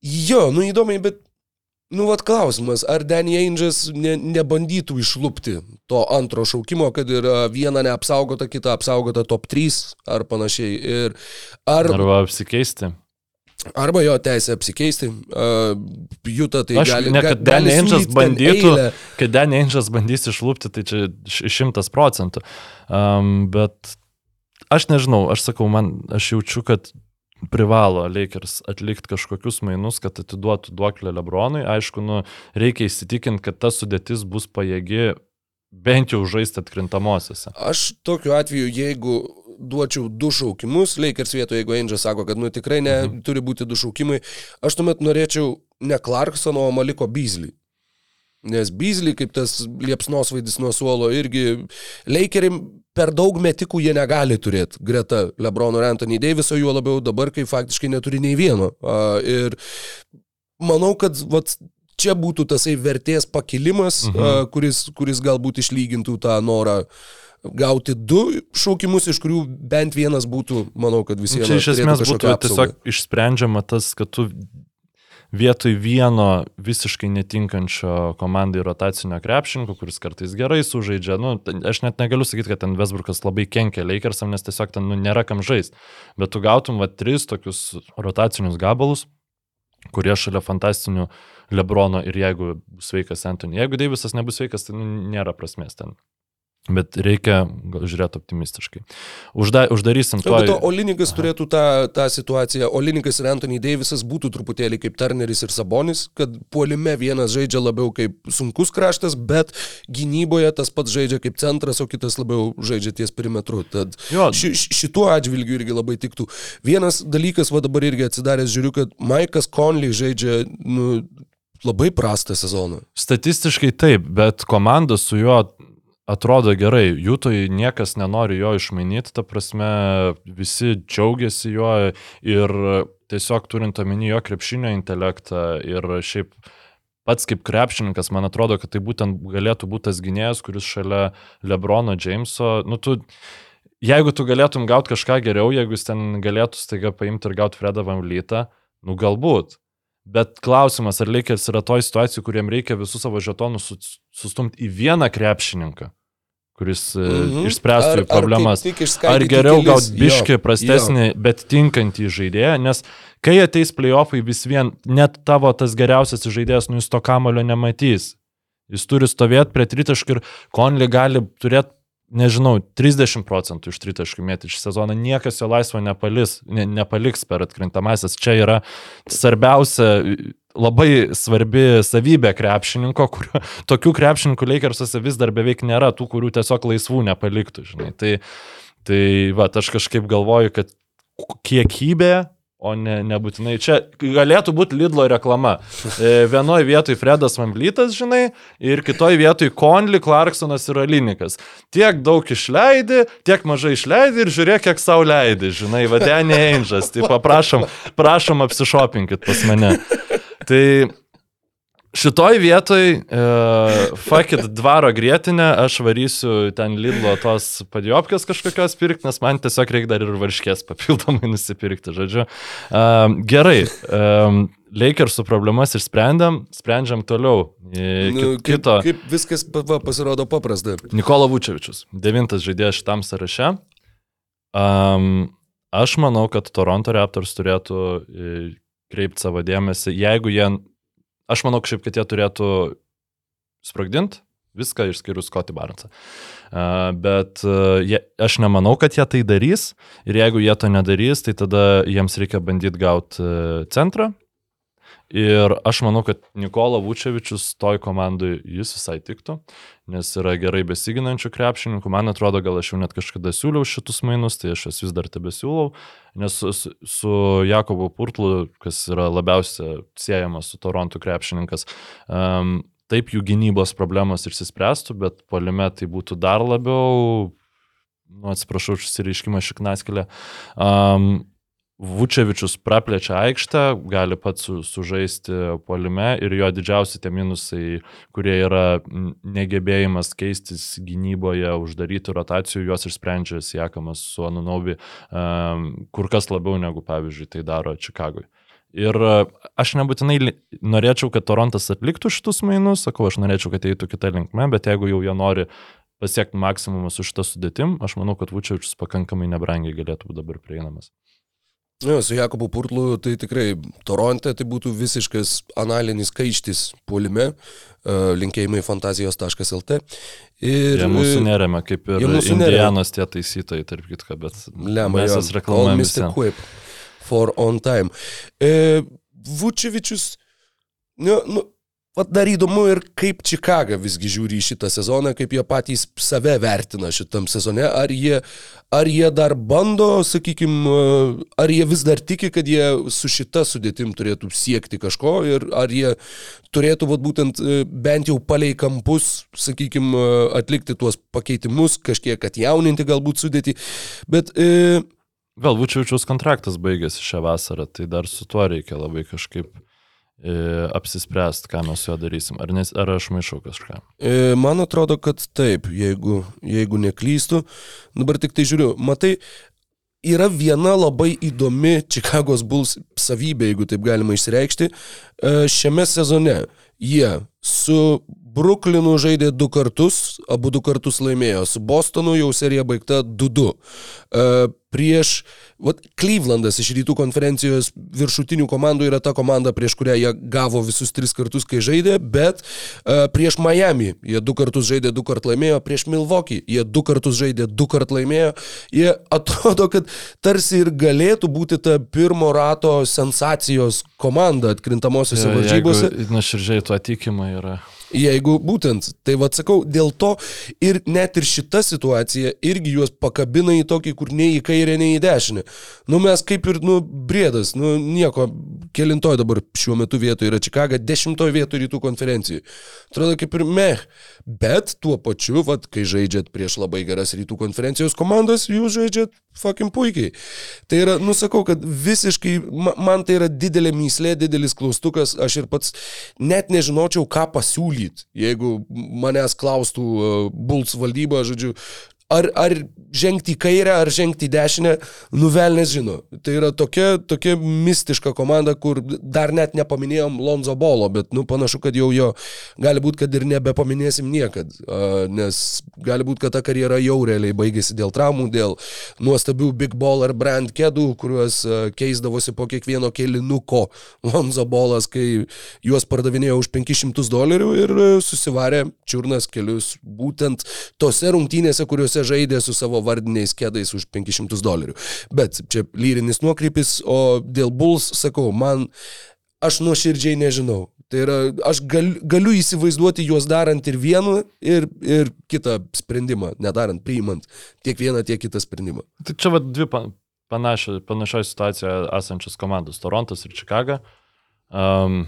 Jo, nu įdomiai, bet, nu vad klausimas, ar Danny Ainges ne, nebandytų išlūpti to antro šaukimo, kad yra viena neapsaugota, kita apsaugota top 3 ar panašiai. Ir ar, Arba apsikeisti. Arba jo teisė apsikeisti. Uh, Juta tai Aš gali. ne, kad siūlyt ten bandytų, kad Danny Ainges bandys išlūpti, tai čia šimtas procentų. Um, bet aš nežinau, aš sakau, man, aš jaučiu, kad privalo Lakers atlikti kažkokius mainus, kad atiduotų duoklę Lebronui. Aišku, nu, reikia įsitikinti, kad ta sudėtis bus pajėgi bent jau žaisti atkrintamosiose. Aš tokiu atveju, jeigu duočiau du šaukimus, Lakers vietoje, jeigu Ainges sako, kad nu tikrai ne, mhm. turi būti du šaukimai, aš tuomet norėčiau ne Clarksono, o Maliko Beasley. Nes Beasley, kaip tas liepsnos vaidis nuo suolo, irgi Lakeriai per daug metikų jie negali turėti greta Lebrono ir Anthony Daviso, juo labiau dabar, kai faktiškai neturi nei vieno. Ir manau, kad vat, čia būtų tasai vertės pakilimas, mhm. kuris, kuris galbūt išlygintų tą norą gauti du šaukimus, iš kurių bent vienas būtų, manau, kad visi Nu, Čia iš esmės būtų tiesiog išsprendžiama tas, kad tu vietoj vieno visiškai netinkančio komandai rotacinio krepšininko, kuris kartais gerai sužaidžia, nu, aš net negaliu sakyti, kad ten Vesburgas labai kenkia Lakersam, nes tiesiog ten nu, nėra kam žaisti. Bet tu gautum va tris tokius rotacinius gabalus, kurie šalia fantastinių Lebrono ir jeigu sveikas Antony. Jeigu Deivisas nebus sveikas, tai nu, nėra prasmės ten. Bet reikia žiūrėti optimistiškai. Užda, uždarysim To, to. to Olinikas turėtų tą, tą situaciją. Olinikas ir Anthony Davisas būtų truputėlį kaip Turneris ir Sabonis, kad puolime vienas žaidžia labiau kaip sunkus kraštas, bet gynyboje tas pats žaidžia kaip centras, o kitas labiau žaidžia ties perimetru. Tad Jo. ši- šituo atžvilgiu irgi labai tiktų. Vienas dalykas, va dabar irgi atsidaręs žiūriu, kad Maikas Conley žaidžia nu, labai prastą sezoną. Statistiškai taip, bet komanda su juo atrodo gerai. Jūtoj niekas nenori jo išmainyti, ta prasme, visi džiaugiasi juo ir tiesiog turint omeny jo krepšinio intelektą ir šiaip pats kaip krepšininkas, man atrodo, kad tai būtent galėtų būti tas gynėjas, kuris šalia Lebrono Jameso, nu tu jeigu tu galėtum gauti kažką geriau, jeigu jis ten galėtų staiga paimti ir gauti Fredą Van Vlytą, nu galbūt. Bet klausimas, ar Lakers yra toj situacijai, kuriem reikia visus savo žetonus su- sustumti į vieną krepšininką, kuris mhm. Mhm. išspręstų Ar- jų problemas. Ar, kaip Ar geriau gauti biški jo, prastesnį, bet tinkantį žaidėją, nes kai ateis playoffai vis vien, net tavo tas geriausias žaidėjas, nu jis to kamulio nematys. Jis turi stovėti prie tritaškų ir Konli gali turėti, nežinau, 30 procentų iš tritaškų mėti iš sezono. Niekas jo laisvo nepalis, ne, nepaliks per atkrintamasis. Čia yra svarbiausia, labai svarbi savybė krepšininko, kurio tokių krepšininkų Lakersuose vis dar beveik nėra, tų, kurių tiesiog laisvų nepaliktų, žinai. Tai Tai va, aš kažkaip galvoju, kad kiekybė, o ne, nebūtinai čia galėtų būti Lidlo reklama. E, Vienoje vietoje Fredas Vamblytas, žinai, ir kitoje vietoje Konli, Clarksonas ir Alinikas. Tiek daug išleidi, tiek mažai išleidi ir žiūrėk, kiek savo leidi, žinai, vadinė Angels. Tai paprašom, prašom apsišopinkit pas mane. Tai Šitoj vietoj, uh, fakit dvaro grėtinę, aš varysiu ten Lidlo tos padjopkės kažkokios pirkti, nes man tiesiog reikia dar ir varškės papildomai nusipirkti, žodžiu. Uh, gerai, um, Lakersų problemas išsprendėm, sprendžiam toliau. Nu, ki- kaip, kito. kaip viskas va, pasirodo paprasta. Nikola Vučevičius, devintas žaidėjas šitam sąraše. Um, aš manau, kad Toronto Raptors turėtų kreipti savo dėmesį, jeigu jie, aš manau kažkaip, kad jie turėtų sprogdinti viską išskyrus Scotty Barnesą. Bet jie, aš nemanau, kad jie tai darys ir jeigu jie to nedarys, tai tada jiems reikia bandyti gauti centrą. Ir aš manau, kad Nikola Vučevičius toj komandai jis visai tiktų, nes yra gerai besiginančių krepšininkų. Man atrodo, gal aš jau net kažkada siūliau šitus mainus, tai aš vis dar tebe siūlau, nes su, su- Jakobu Purtlu, kas yra labiausia siejamas su Toronto krepšininkas, um, taip jų gynybos problemos išsispręstų, bet polime tai būtų dar labiau, nu, atsiprašau, šis reiškimas šiknaskilė. Um, Vučevičius praplečia aikštę, gali pats su, sužaisti polime ir jo didžiausi tie minusai, kurie yra negebėjimas keistis gynyboje, uždaryti rotacijų, juos išsprendžia Siekamas su Anunobi um, kur kas labiau negu, pavyzdžiui, tai daro Čikagui. Ir e, aš nebūtinai norėčiau, kad Torontas atliktų šitus mainus, sakau, aš norėčiau, kad eitų kitą linkmę, bet jeigu jau jie nori pasiekti maksimumą su šitą sudėtim, aš manau, kad Vučevičius pakankamai nebrangiai galėtų būti dabar prieinamas. Jo, su Jakobu Purtlu tai tikrai Toronte tai būtų visiškas analinis kaištis puolime, uh, linkėjimai fantazijos.lt. Ir Jie mūsų e, neremia, kaip ir mūsų neremia. Indianos tie taisytojai, tarp kitko, bet Lemma, mes jas reklamuojame. Mr. Quip for on time. E, Vučevičius, nu, nu, vat dar įdomu ir kaip Čikaga visgi žiūri į šitą sezoną, kaip jie patys save vertina šitam sezone, ar jie, ar jie dar bando, sakykime, ar jie vis dar tiki, kad jie su šita sudėtim turėtų siekti kažko ir ar jie turėtų vat, būtent e, bent jau palei kampus, sakykime, atlikti tuos pakeitimus, kažkiek atjauninti galbūt sudėti. Bet e, Gal Vučevičiaus kontraktas baigėsi šią vasarą, tai dar su tuo reikia labai kažkaip apsispręsti, ką mes su juo darysim. Ar, nes, ar aš maišau kažką? E, man atrodo, kad taip, jeigu, jeigu neklystu. Dabar tik tai žiūriu, matai, yra viena labai įdomi Chicago's Bulls savybė, jeigu taip galima išreikšti. E, šiame sezone jie su Brooklynu žaidė du kartus, abu du kartus laimėjo. Su Bostonu jau serija baigta 2-2. E, prieš vat, Clevelandas iš rytų konferencijos viršutinių komandų yra ta komanda, prieš kurią jie gavo visus tris kartus, kai žaidė, bet e, prieš Miami jie du kartus žaidė, du kart laimėjo, prieš Milwaukee jie du kartus žaidė, du kart laimėjo. Jie atrodo, kad tarsi ir galėtų būti ta pirmo rato sensacijos komanda atkrintamosiose varžybose. Nuoširdžiai tuo tikima yra. Jeigu būtent, tai vad sakau, dėl to ir net ir šita situacija irgi juos pakabina į tokį, kur nei į kairę, nei į dešinę. Nu mes kaip ir, nu, brėdas, nu nieko, kelintoj dabar šiuo metu vietoje yra Čikaga, dešimtoj vietoje rytų konferencijai. Atrodo kaip ir meh, bet tuo pačiu, vad, kai žaidžiat prieš labai geras rytų konferencijos komandas, jūs žaidžiat fucking puikiai. Tai yra, nusakau, kad visiškai, ma- man tai yra didelė myslė, didelis klaustukas, aš ir pats net nežinočiau, ką pasiūlyti, jeigu manęs klaustų uh, Bulls valdyba, žodžiu, ar, ar žengti į kairę, ar žengti į dešinę, nuvelnės žino. Tai yra tokia, tokia mistiška komanda, kur dar net nepaminėjom Lonzo Bolo, bet nu, panašu, kad jau jo gali būti, kad ir nebepaminėsim niekad, nes gali būti, kad ta karjera jau realiai baigėsi dėl traumų, dėl nuostabių Big Baller brand kėdų, kuriuos keisdavosi po kiekvieno kėlinuko Lonzo Bolas, kai juos pardavinėjo už 500 dolerių ir a, susivarė čiurnas kelius būtent tose rungtynėse, kuriuose žaidė su savo vardiniais kėdais už 500 dolerių. Bet čia lyrinis nuokrypis, o dėl Bulls sakau, man Aš nuoširdžiai nežinau. Tai yra, aš gal, galiu įsivaizduoti juos darant ir vieną, ir, ir kitą sprendimą, nedarant, priimant tiek vieną, tiek kitą sprendimą. Tai čia va dvi pa- panašio- panašioje situacijoje esančios komandos - Torontas ir Čikaga. Um,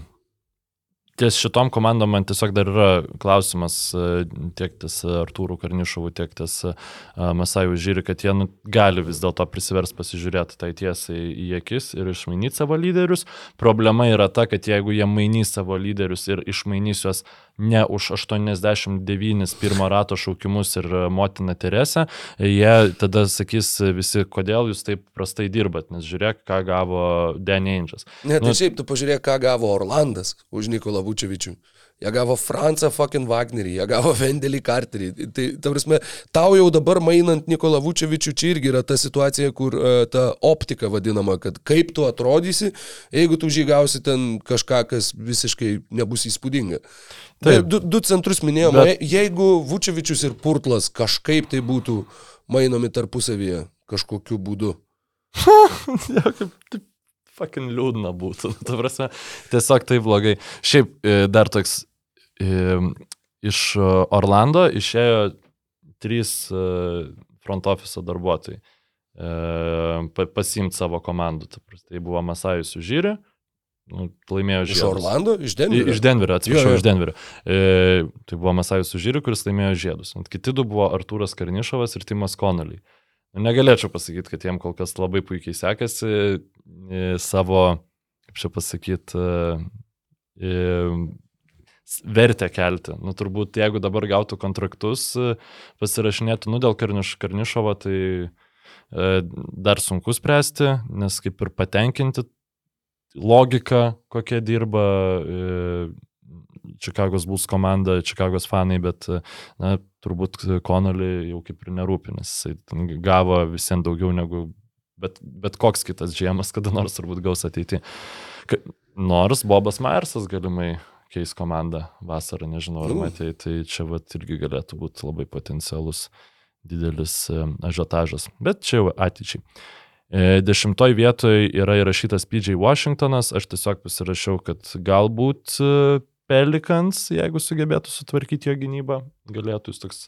ties šitom komandom man tiesiog dar yra klausimas e, tiek ties Artūrų Karnišovų, tiek ties e, Masajų Žyri, kad jie nu, gali vis dėlto prisivers pasižiūrėti tai tiesai į akis ir išmainyti savo lyderius. Problema yra ta, kad jeigu jie mainys savo lyderius ir išmainys juos ne už 89 pirmo rato šaukimus ir e, motiną Teresę, jie tada sakys visi, kodėl jūs taip prastai dirbat, nes žiūrėk, ką gavo Danny Ainge'as. Ne, tai Nu- šiaip tu pažiūrėk, ką gavo Orlandas už Nikolą Vučevičių. Jie gavo Francą fucking Wagnerį, jie gavo Vendelį Carterį. Tai, ta prasme, tau jau dabar mainant Nikolą Vučevičių, čia irgi yra ta situacija, kur uh, ta optika vadinama, kad kaip tu atrodysi, jeigu tu žygausi ten kažką, kas visiškai nebus įspūdinga. Taip. Du, du centrus minėjom, Bet- Bet... jeigu Vučevičius ir Purtlas kažkaip tai būtų mainomi tarpusavyje kažkokiu būdu. Jo, kaip taip fucking liūdna būtų. Ta prasme, tiesiog tai blogai. Šiaip e, dar toks e, iš e, Orlando išėjo trys e, front office darbuotojai e, pasimti savo komandų. Tai buvo Masajus Užyrė, nu, laimėjo Iš žiedus. Orlando, iš Denverio. Iš Denverio, atsiprašau, iš Denverio. E, tai buvo Masajus Užyri, kuris laimėjo žiedus. Ant kiti du buvo Artūras Karnišovas ir Timas Konoliai. Nu, Negalėčiau pasakyti, kad jiem kol kas labai puikiai sekasi e, savo, kaip čia pasakyti, e, vertę kelti. Nu, turbūt jeigu dabar gautų kontraktus, e, pasirašinėtų, nu, dėl Karniš, Karnišovo, tai e, dar sunku spręsti, nes kaip ir patenkinti logika, kokia dirba e, Čikagos bus komanda, Čikagos fanai, bet e, na, turbūt Konolį jau kaip ir nerūpi, nes ten gavo visiems daugiau negu bet, bet koks kitas žiemas, kada nors turbūt gaus ateiti. Nors Bobas Myersas galimai keis komandą vasarą, nežinau, ar matei, tai čia vat irgi galėtų būti labai potencialus didelis e, ažiotažas, bet čia jau ateičiai. E, Dešimtoj vietoje yra įrašytas PJ Washingtonas, aš tiesiog pasirašiau, kad galbūt e, Pelikans, jeigu sugebėtų sutvarkyti jo gynybą, galėtų jis toks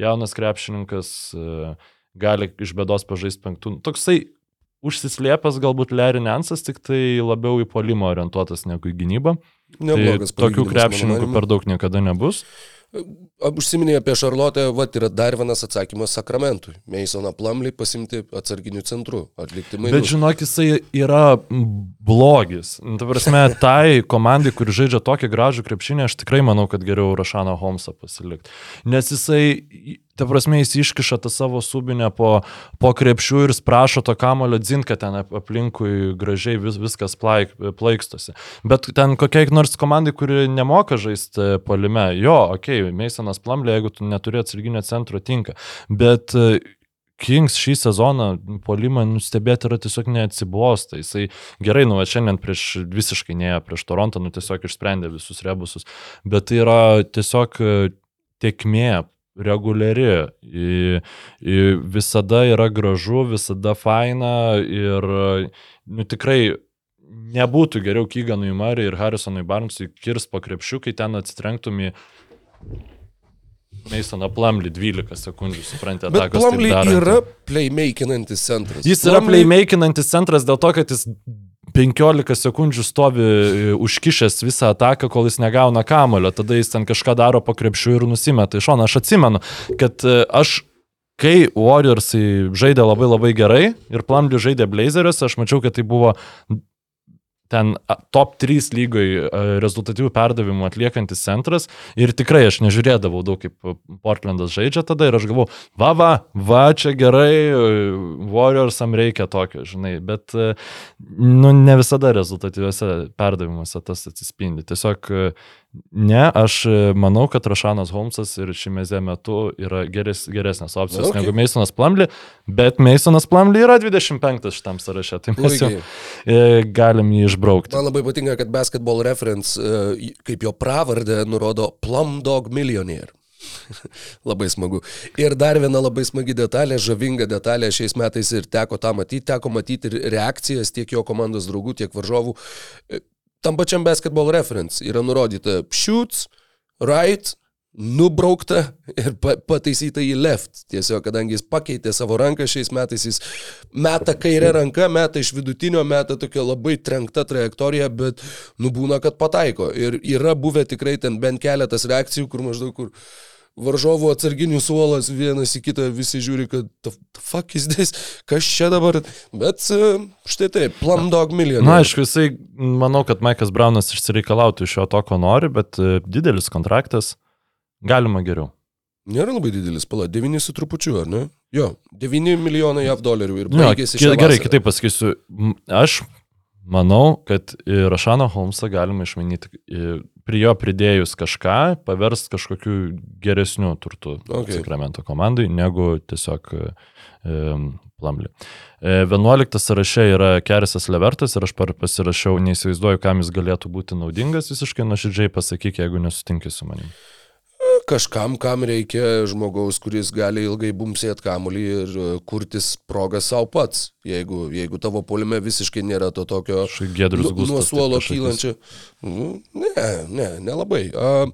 jaunas krepšininkas, gali iš bėdos pažaisti penktų. Toksai užsislėpęs galbūt Larry Nansas, tik tai labiau į polimą orientuotas negu į gynybą. Neblogas tai tokių krepšininkų per daug niekada nebus. Užsiminė apie Šarlotę, va, yra dar vienas atsakymas Sakramentui. Meisoną Plumley pasimti atsarginiu centru, atlikti mainus. Bet žinok, jisai yra blogis. Nu, Ta prasme, tai komandai, kuri žaidžia tokį gražų krepšinį, aš tikrai manau, kad geriau Rašaną Holmesą pasilikti. Nes jisai, ta prasme, jis iškiša tą savo subinę po, po krepšių ir prašo to kamulio dzint, kad ten ap- aplinkui gražiai vis, viskas plaik, plaikstosi. Bet ten kokiai nors komandai, kuri nemoka žaisti polime, jo, okei, okay, Meisonas Plumley, jeigu tu neturi atsarginio centro, tinka. Bet e, Kings šį sezoną polimą nustebėti yra tiesiog neatsibosta. Jisai gerai, nu, šiandien prieš visiškai neėjo prieš Torontą, nu, tiesiog išsprendė visus rebusus. Bet tai yra tiesiog e, tiekmė reguliari. I, i, visada yra gražu, visada faina ir nu, tikrai nebūtų geriau Kyganui Mariui ir Harrisonui Barnesui kirs po krepšių, kai ten atsitrenktum į Meisoną Plumley 12 sekundžių, suprantate, taip Plumley darantį. yra playmakinantis centras. Jis yra Plumlee- playmakinantis centras dėl to, kad jis 15 sekundžių stovi e, užkišęs visą ataką, kol jis negauna kamulio, tada jis ten kažką daro po krepšių ir nusimeta iš šono. Aš atsimenu, kad e, aš kai Warriorsai žaidė labai labai gerai ir Plumlee žaidė Blazeriuose, aš mačiau, kad tai buvo ten top 3 lygoj rezultatyvių perdavimų atliekantis centras ir tikrai aš nežiūrėdavau daug kaip Portlandas žaidžia tada ir aš galvau, va, va, va, čia gerai, Warriorsam reikia tokio, žinai, bet nu, ne visada rezultatyviuose perdavimuose tas atsispindi. Tiesiog ne, aš a, manau, kad Rašanas Holmesas ir Šimezė metu yra geres, geresnės opcijos Na, okay. negu Meisonas Plumley, bet Meisonas Plumley yra 25 šitam sąraše, tai mes jau Puikiai. e, galim jį išbraukti. Man labai patinka, kad Basketball Reference e, kaip jo pravardę nurodo Plum Dog Millionaire. labai smagu. Ir dar viena labai smagi detalė, žavinga detalė šiais metais ir teko tą matyti, teko matyti ir reakcijas tiek jo komandos draugų, tiek varžovų. Tam pačiam basketball reference yra nurodyta shoots, right, nubraukta ir pa pataisyta į left. Tiesiog, kadangi jis pakeitė savo ranką šiais metais, jis meta kairę ranką, meta iš vidutinio, meta tokia labai trenkta trajektorija, bet nubūna, kad pataiko. Ir yra buvę tikrai ten bent keletas reakcijų, kur maždaug kur varžovų atsarginių suolas vienas į kitą visi žiūri, kad the fuck is this, kas čia dabar. Bet e, štai taip, Plum Dog Million. Na, aišku, jisai, manau, kad Maikas Braunas išsireikalautų iš jo to, ko nori, bet e, didelis kontraktas, galima geriau. Nėra labai didelis, pala, 9 su trupučiu, ar ne? Jo, 9 milijonai JAV dolerių ir baigėsi šią gerai, kitaip pasakysiu. Aš manau, kad į Rašaną Holmesą galima išmanyti, į- prie jo pridėjus kažką, paversti kažkokiu geresniu turtu Okay. Sakramento komandai, negu tiesiog um, Plamlį. E, 11 sąraše yra Kerisas Levertas ir aš pasirašiau, neįsivaizduoju, kam jis galėtų būti naudingas, visiškai nuoširdžiai pasakyk, jeigu nesutinki su manim. Kažkam, kam reikia žmogaus, kuris gali ilgai bumsėti kamulį ir e, kurtis progą savo pats. Jeigu, jeigu tavo polime visiškai nėra to tokio nu, nuo suolo kylančio. Nu, ne, ne, nelabai. A,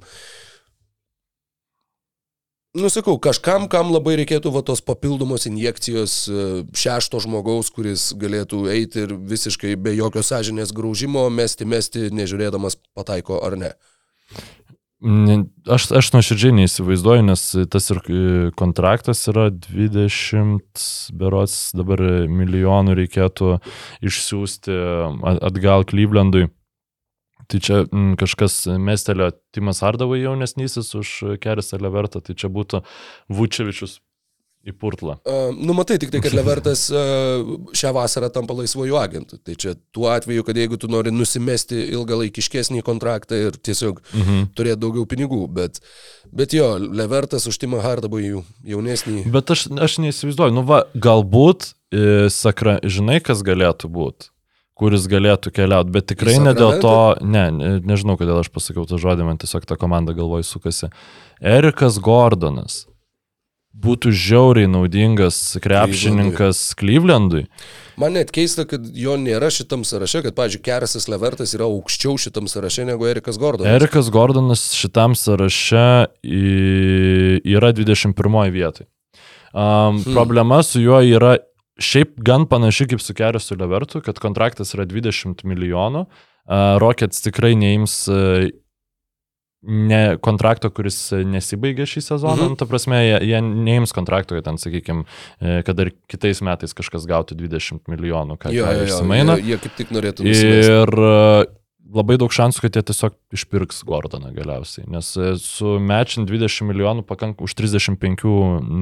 Nusakau, kažkam, kam labai reikėtų va tos papildomos injekcijos e, šešto žmogaus, kuris galėtų eiti ir visiškai be jokio sąžinės graužimo mesti, mesti, nežiūrėdamas pataiko ar ne. Aš, aš nuoširdžiai neįsivaizduoju, nes tas ir e, kontraktas yra 20, berots dabar milijonų reikėtų išsiųsti atgal Klyvlendui. Tai čia m, kažkas mestelio Timas Ardavai jaunesnysis už Kerisą Levertą, tai čia būtų Vučevičius į Purtlą. Uh, nu, matai, tik tai, kad Levertas uh, šią vasarą tampa laisvojų agentų. Tai čia tuo atveju, kad jeigu tu nori nusimesti ilgalaikiškesnį kontraktą ir tiesiog Mhm. turėti daugiau pinigų, bet, bet jo, Levertas už Timą Hardabą jau jaunesnį. Bet aš, aš neįsivaizduoju, nu va, galbūt, e, sakra, žinai, kas galėtų būti, kuris galėtų keliauti, bet tikrai ne dėl to, ne, ne, nežinau, kodėl aš pasakiau tą žodį, man tiesiog ta komanda galvoj sukasi. Erikas Gordonas būtų žiauriai naudingas krepšininkas Klyvlendui. Man net keista, kad jo nėra šitam sąraše, kad, pavyzdžiui, Kerasas Levertas yra aukščiau šitam sąraše negu Erikas Gordonas. Erikas Gordonas šitam sąraše yra 21 vietoj. Um, hmm. Problema su juo yra šiaip gan panaši kaip su Kerisu Levertu, kad kontraktas yra 20 milijonų. Rockets tikrai neims ne kontrakto, kuris nesibaigė šį sezoną. Mhm. Mhm. Ta prasme, jie, jie neims kontrakto, kad ten, sakykime, kad ir kitais metais kažkas gautų 20 milijonų, ką jo, išsimaina. jie, jie kaip tik norėtų. Ir e, labai daug šansų, kad jie tiesiog išpirks Gordoną galiausiai. Nes e, su mečin 20 milijonų pakank, už 35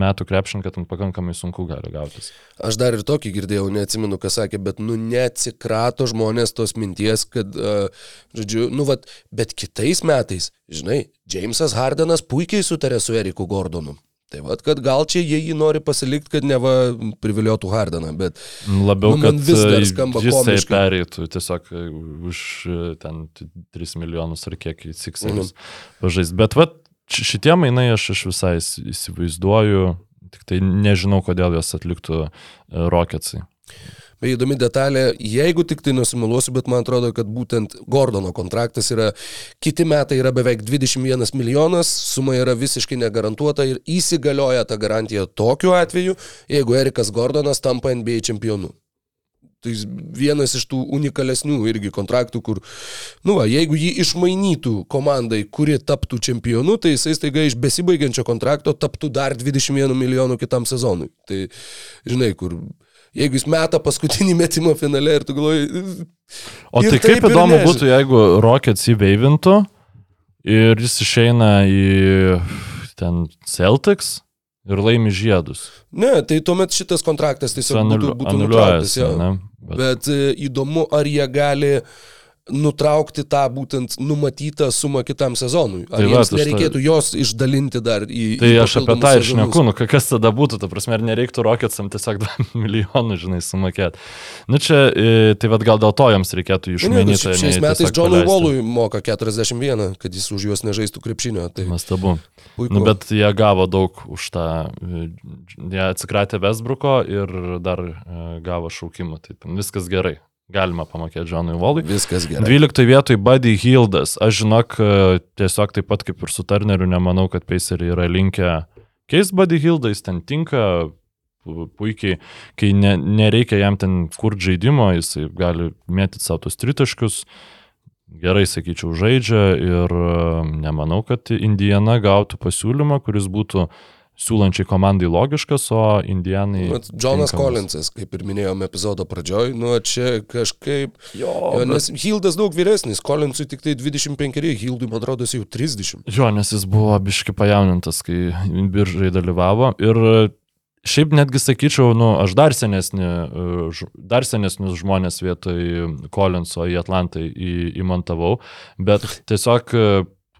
metų krepšinką ten pakankamai sunku gali gautis. Aš dar ir tokį girdėjau, neatsimenu, ką sakė, bet, nu, neatsikrato žmonės tos minties, kad, uh, žodžiu, nu, vat, bet kitais metais, žinai, Jamesas Hardenas puikiai sutarė su Eriku Gordonu. Tai vad, kad gal čia jie jį nori pasilikti, kad neva priviliotų Hardeną, bet Labiau, Nu, kad vis dar e, skamba jisai komiškai. pereitų tiesiog e, už e, ten 3 milijonus ar kiek į Sixers Mhm. pažais. Bet ši- šitie mainai aš, aš visai įs- įsivaizduoju, tik tai nežinau, kodėl juos atliktų Rocketsai. Įdomi detalė, jeigu tik tai nusimuliuosiu, bet man atrodo, kad būtent Gordono kontraktas yra, kiti metai yra beveik 21 milijonas, suma yra visiškai negarantuota ir įsigalioja ta garantija tokiu atveju, jeigu Erikas Gordonas tampa NBA čempionu. Tai vienas iš tų unikalesnių irgi kontraktų, kur, nu va, jeigu jį išmainytų komandai, kuri taptų čempionu, tai jisai staiga iš besibaigiančio kontrakto taptų dar 21 milijonų kitam sezonui. Tai, žinai, kur, jeigu jis meta paskutinį metimą finale ir tu galvoji, O tai kaip įdomu būtų, jeigu Rockets įveivintų ir jis išeina į ten Celtics ir laimi žiedus. ne, tai tuomet šitas kontraktas tiesiog būtų, būtų nutrauktas. jo. ne? Bet, Bet e, įdomu, ar jie gali nutraukti tą būtent numatytą sumą kitam sezonui. Ar Tai tai va, jiems tai nereikėtų jos išdalinti dar į... tai į aš apie tą ir sezonus? šneku, nu ka- kas tada būtų, ta prasme, ar nereiktų Rocketsam tiesiog 2 milijonų, žinai, sumokėti. Nu čia, e, tai vad gal dėl to jiems reikėtų išmanyti. nu, šiais metais Johnui Wallui moka 41, kad jis už juos nežaistų krepšinio. Tai Nuostabu. puiku. Nu, bet jie gavo daug už tą, e, jie atsikratė Vesbruko ir dar e, gavo šaukimą, tai ten viskas gerai. Galima pamokėti Džonui Volui. Viskas gerai. 12 vietoj Buddy Hildas. Aš žinok, e, tiesiog taip pat kaip ir su Turneriu, nemanau, kad Paceriai yra linkę keis Buddy Hildą, jis ten tinka pu- puikiai, kai ne, nereikia jam ten kur žaidimo, jis gali mėtyti savo tus tritaškius. Gerai, sakyčiau, žaidžia ir e, nemanau, kad Indiana gautų pasiūlymą, kuris būtų siūlančiai komandai logiškas, o Indianai... Vat Jonas tinkamas. Collinsas, kaip ir minėjome epizodo pradžioj, nu čia kažkaip... Jo, Jo, nes Hildas daug vyresnis, Collinsui tik tai 25, Hildui man atrodo jau 30. Jo, nes jis buvo biški pajaunintas, kai biržai dalyvavo. Ir šiaip netgi sakyčiau, nu, aš dar, senesnį, e, dar senesnius žmonės vietoj Collinso į Atlantą į- įmontavau, bet tiesiog e,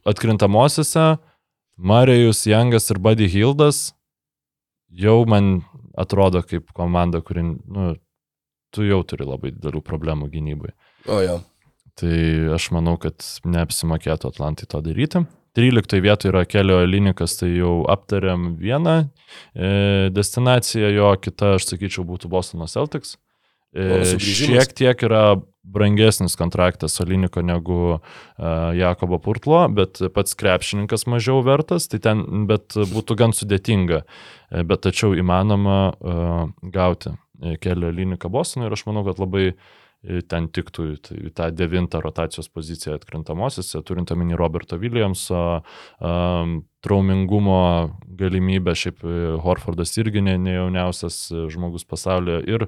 atkrintamosiose Marijus Jangas ir Buddy Hildas jau man atrodo kaip komanda, kuri, nu, tu jau turi labai didelių problemų gynybai. O jo. Tai aš manau, kad neapsimokėtų Atlantai to daryti. 13 vietoje yra Kelio Linikas, tai jau aptarėm vieną e, destinaciją, jo kita, aš sakyčiau, būtų Bostono Celtics. E, šiek tiek yra brangesnis kontraktas Oliniko negu e, Jakobo Purtlo, bet pats krepšininkas mažiau vertas, tai ten, bet būtų gan sudėtinga, e, bet tačiau įmanoma gauti Kelio Liniką Bostonui ir aš manau, kad labai ten tiktų į tą devintą rotacijos poziciją atkrintamosiose, turint omeny Roberto Williamso, um, traumingumo galimybę, šiaip Horfordas irgi ne, jauniausias žmogus pasaulyje. Ir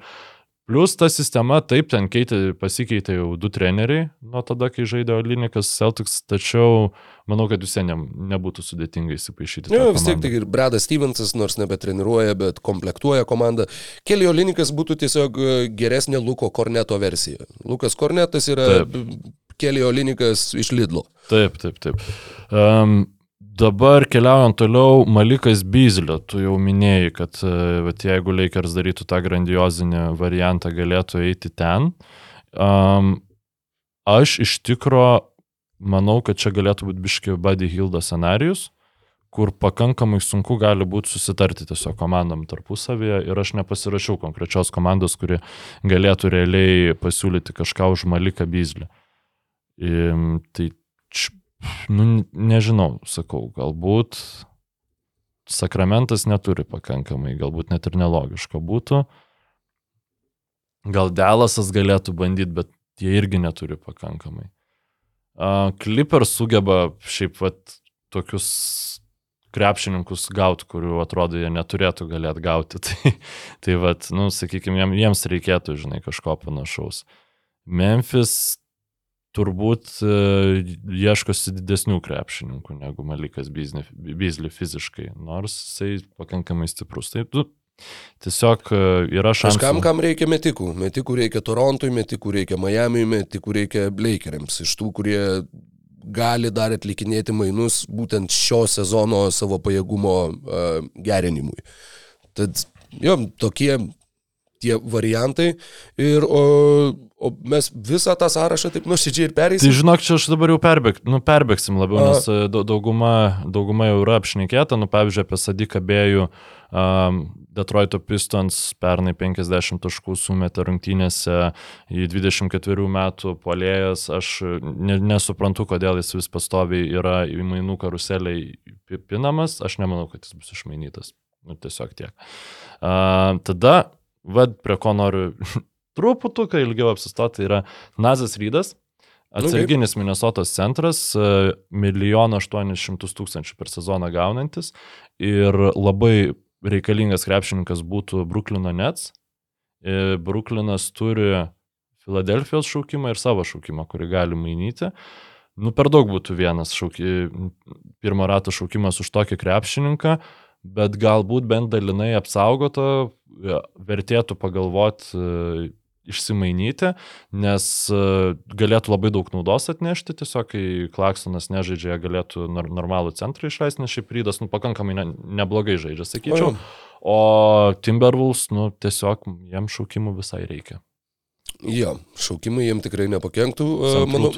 Plus ta sistema, taip, ten keitė, pasikeitė jau du treneriai nuo tada, kai žaidė Olinikas Celtics, tačiau manau, kad visiems ne, nebūtų sudėtinga įsipaišyti. Ne, vis tiek tai ir Bradas Stevensas, nors nebetreniruoja, bet komplektuoja komandą. Kelio Linikas būtų tiesiog e, geresnė Luko Korneto versija. Lukas Kornetas yra Kelio Linikas iš Lidlo. Taip, taip, taip. Um, dabar keliaujant toliau, Malikas Bizlio, tu jau minėjai, kad e, vat, jeigu Lakers darytų tą grandiozinį variantą, galėtų eiti ten. Um, aš iš tikro manau, kad čia galėtų būti biški Buddy Hilda scenarius, kur pakankamai sunku gali būti susitarti tiesiog komandom tarpusavėje ir aš nepasirašiau konkrečios komandos, kuri galėtų realiai pasiūlyti kažką už Maliką Bizlį. Tai, nu, nežinau, sakau, galbūt sakramentas neturi pakankamai, galbūt net ir nelogiška būtų. Gal Delasas galėtų bandyti, bet jie irgi neturi pakankamai. Clippers sugeba šiaip vat, tokius krepšininkus gauti, kurių atrodo jie neturėtų galėti gauti. Tai, tai vat, nu, sakykime, jiem, jiems reikėtų, žinai, kažko panašaus. Memphis turbūt e, ieškosi didesnių krepšininkų negu Malikas Bizli fiziškai, nors jisai pakankamai stiprus. Tai tu tiesiog e, yra šansas. Kažkam, kam reikia metikų. Metikų reikia Torontui, metikų reikia Miamiui, metikų reikia Blakeriams. Iš tų, kurie gali dar atlikinėti mainus būtent šio sezono savo pajėgumo uh, gerinimui. Tad jo, tokie tie variantai. Ir o, o mes visą tą sąrašą taip nuoširdžiai ir Tai pereisim. žinok, čia aš dabar jau perbėg, nu, perbėgsim labiau, A. nes e, dau- dauguma, dauguma jau yra apšnekėta, nu, pavyzdžiui, apie Sadiką Bėjų, um, Detroito Pistons pernai 50 taškų sumetė rungtynėse į 24 metų polėjas, aš ne, nesuprantu, kodėl jis vis pastoviai yra į mainų karuseliai pinamas, aš nemanau, kad jis bus išmainytas, nu, tiesiog tiek. Uh, tada, vad, prie ko noriu truputuką ilgiau apsistoti, tai yra Nazas Rydas. Atsarginis Minnesotos centras, e, milijoną 800 tūkstančių per sezoną gaunantis ir labai reikalingas krepšininkas būtų Bruklino Nets. E, Bruklinas turi Filadelfijos šaukimą ir savo šaukimą, kurį gali mainyti. Nu, per daug būtų vienas šauki, pirmo rato šaukimas už tokį krepšininką, bet galbūt bent dalinai apsaugoto e, vertėtų pagalvoti išsimainyti, nes e, galėtų labai daug naudos atnešti, tiesiog kai Klaksonas nežaidžia, galėtų nor normalų centrą išleisti, nes šiaip rydas nu, pakankamai ne, neblogai žaidžia, sakyčiau. O Timberwolves, nu, tiesiog jiem šaukimų visai reikia. Jo, šaukimai jiem tikrai nepakenktų. E, Manau,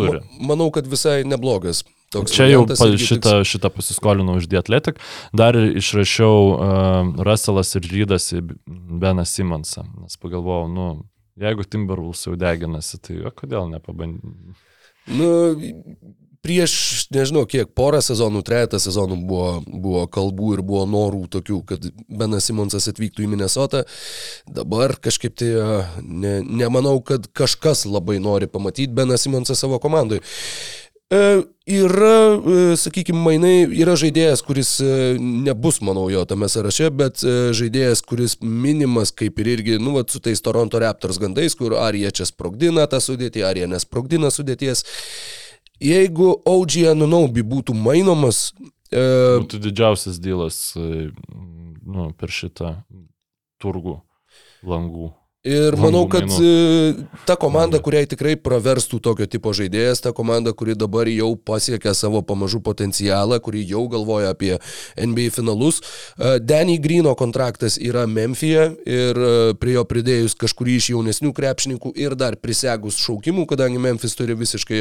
manau, kad visai neblogas. Toks Čia jau pa, šitą, šitą pasiskolinau už The Athletic. Dar išrašiau uh, Russellas ir Rydas į Beną Simonsą, nes pagalvojau, nu, Jeigu Timberwolves jau deginasi, tai o kodėl nepabandyti? Nu, prieš, nežinau, kiek porą sezonų, trejata sezonų buvo, buvo kalbų ir buvo norų tokių, kad Benas Simonsas atvyktų į Minnesotą. Dabar kažkaip tai a, ne, nemanau, kad kažkas labai nori pamatyti Beną Simonsą savo komandai. E, yra, e, sakykime, mainai, yra žaidėjas, kuris e, nebus, manau, jo tame sąraše, bet žaidėjas, kuris minimas kaip ir irgi, nu, vat, su tais Toronto Raptors gandais, kur ar jie čia sprogdina tą sudėtį, ar jie nesprogdina sudėties. Jeigu OG Anunaubi būtų mainomas, e, Būtų didžiausias dylas nu, per šitą turgų langų. Ir manau, kad e, ta komanda, kuriai tikrai praverstų tokio tipo žaidėjas, ta komanda, kuri dabar jau pasiekė savo pamažu potencialą, kuri jau galvoja apie NBA finalus. e, Danny Grino kontraktas yra Memphije ir e, prie jo pridėjus kažkurį iš jaunesnių krepšininkų ir dar prisegus šaukimų, kadangi Memphis turi visiškai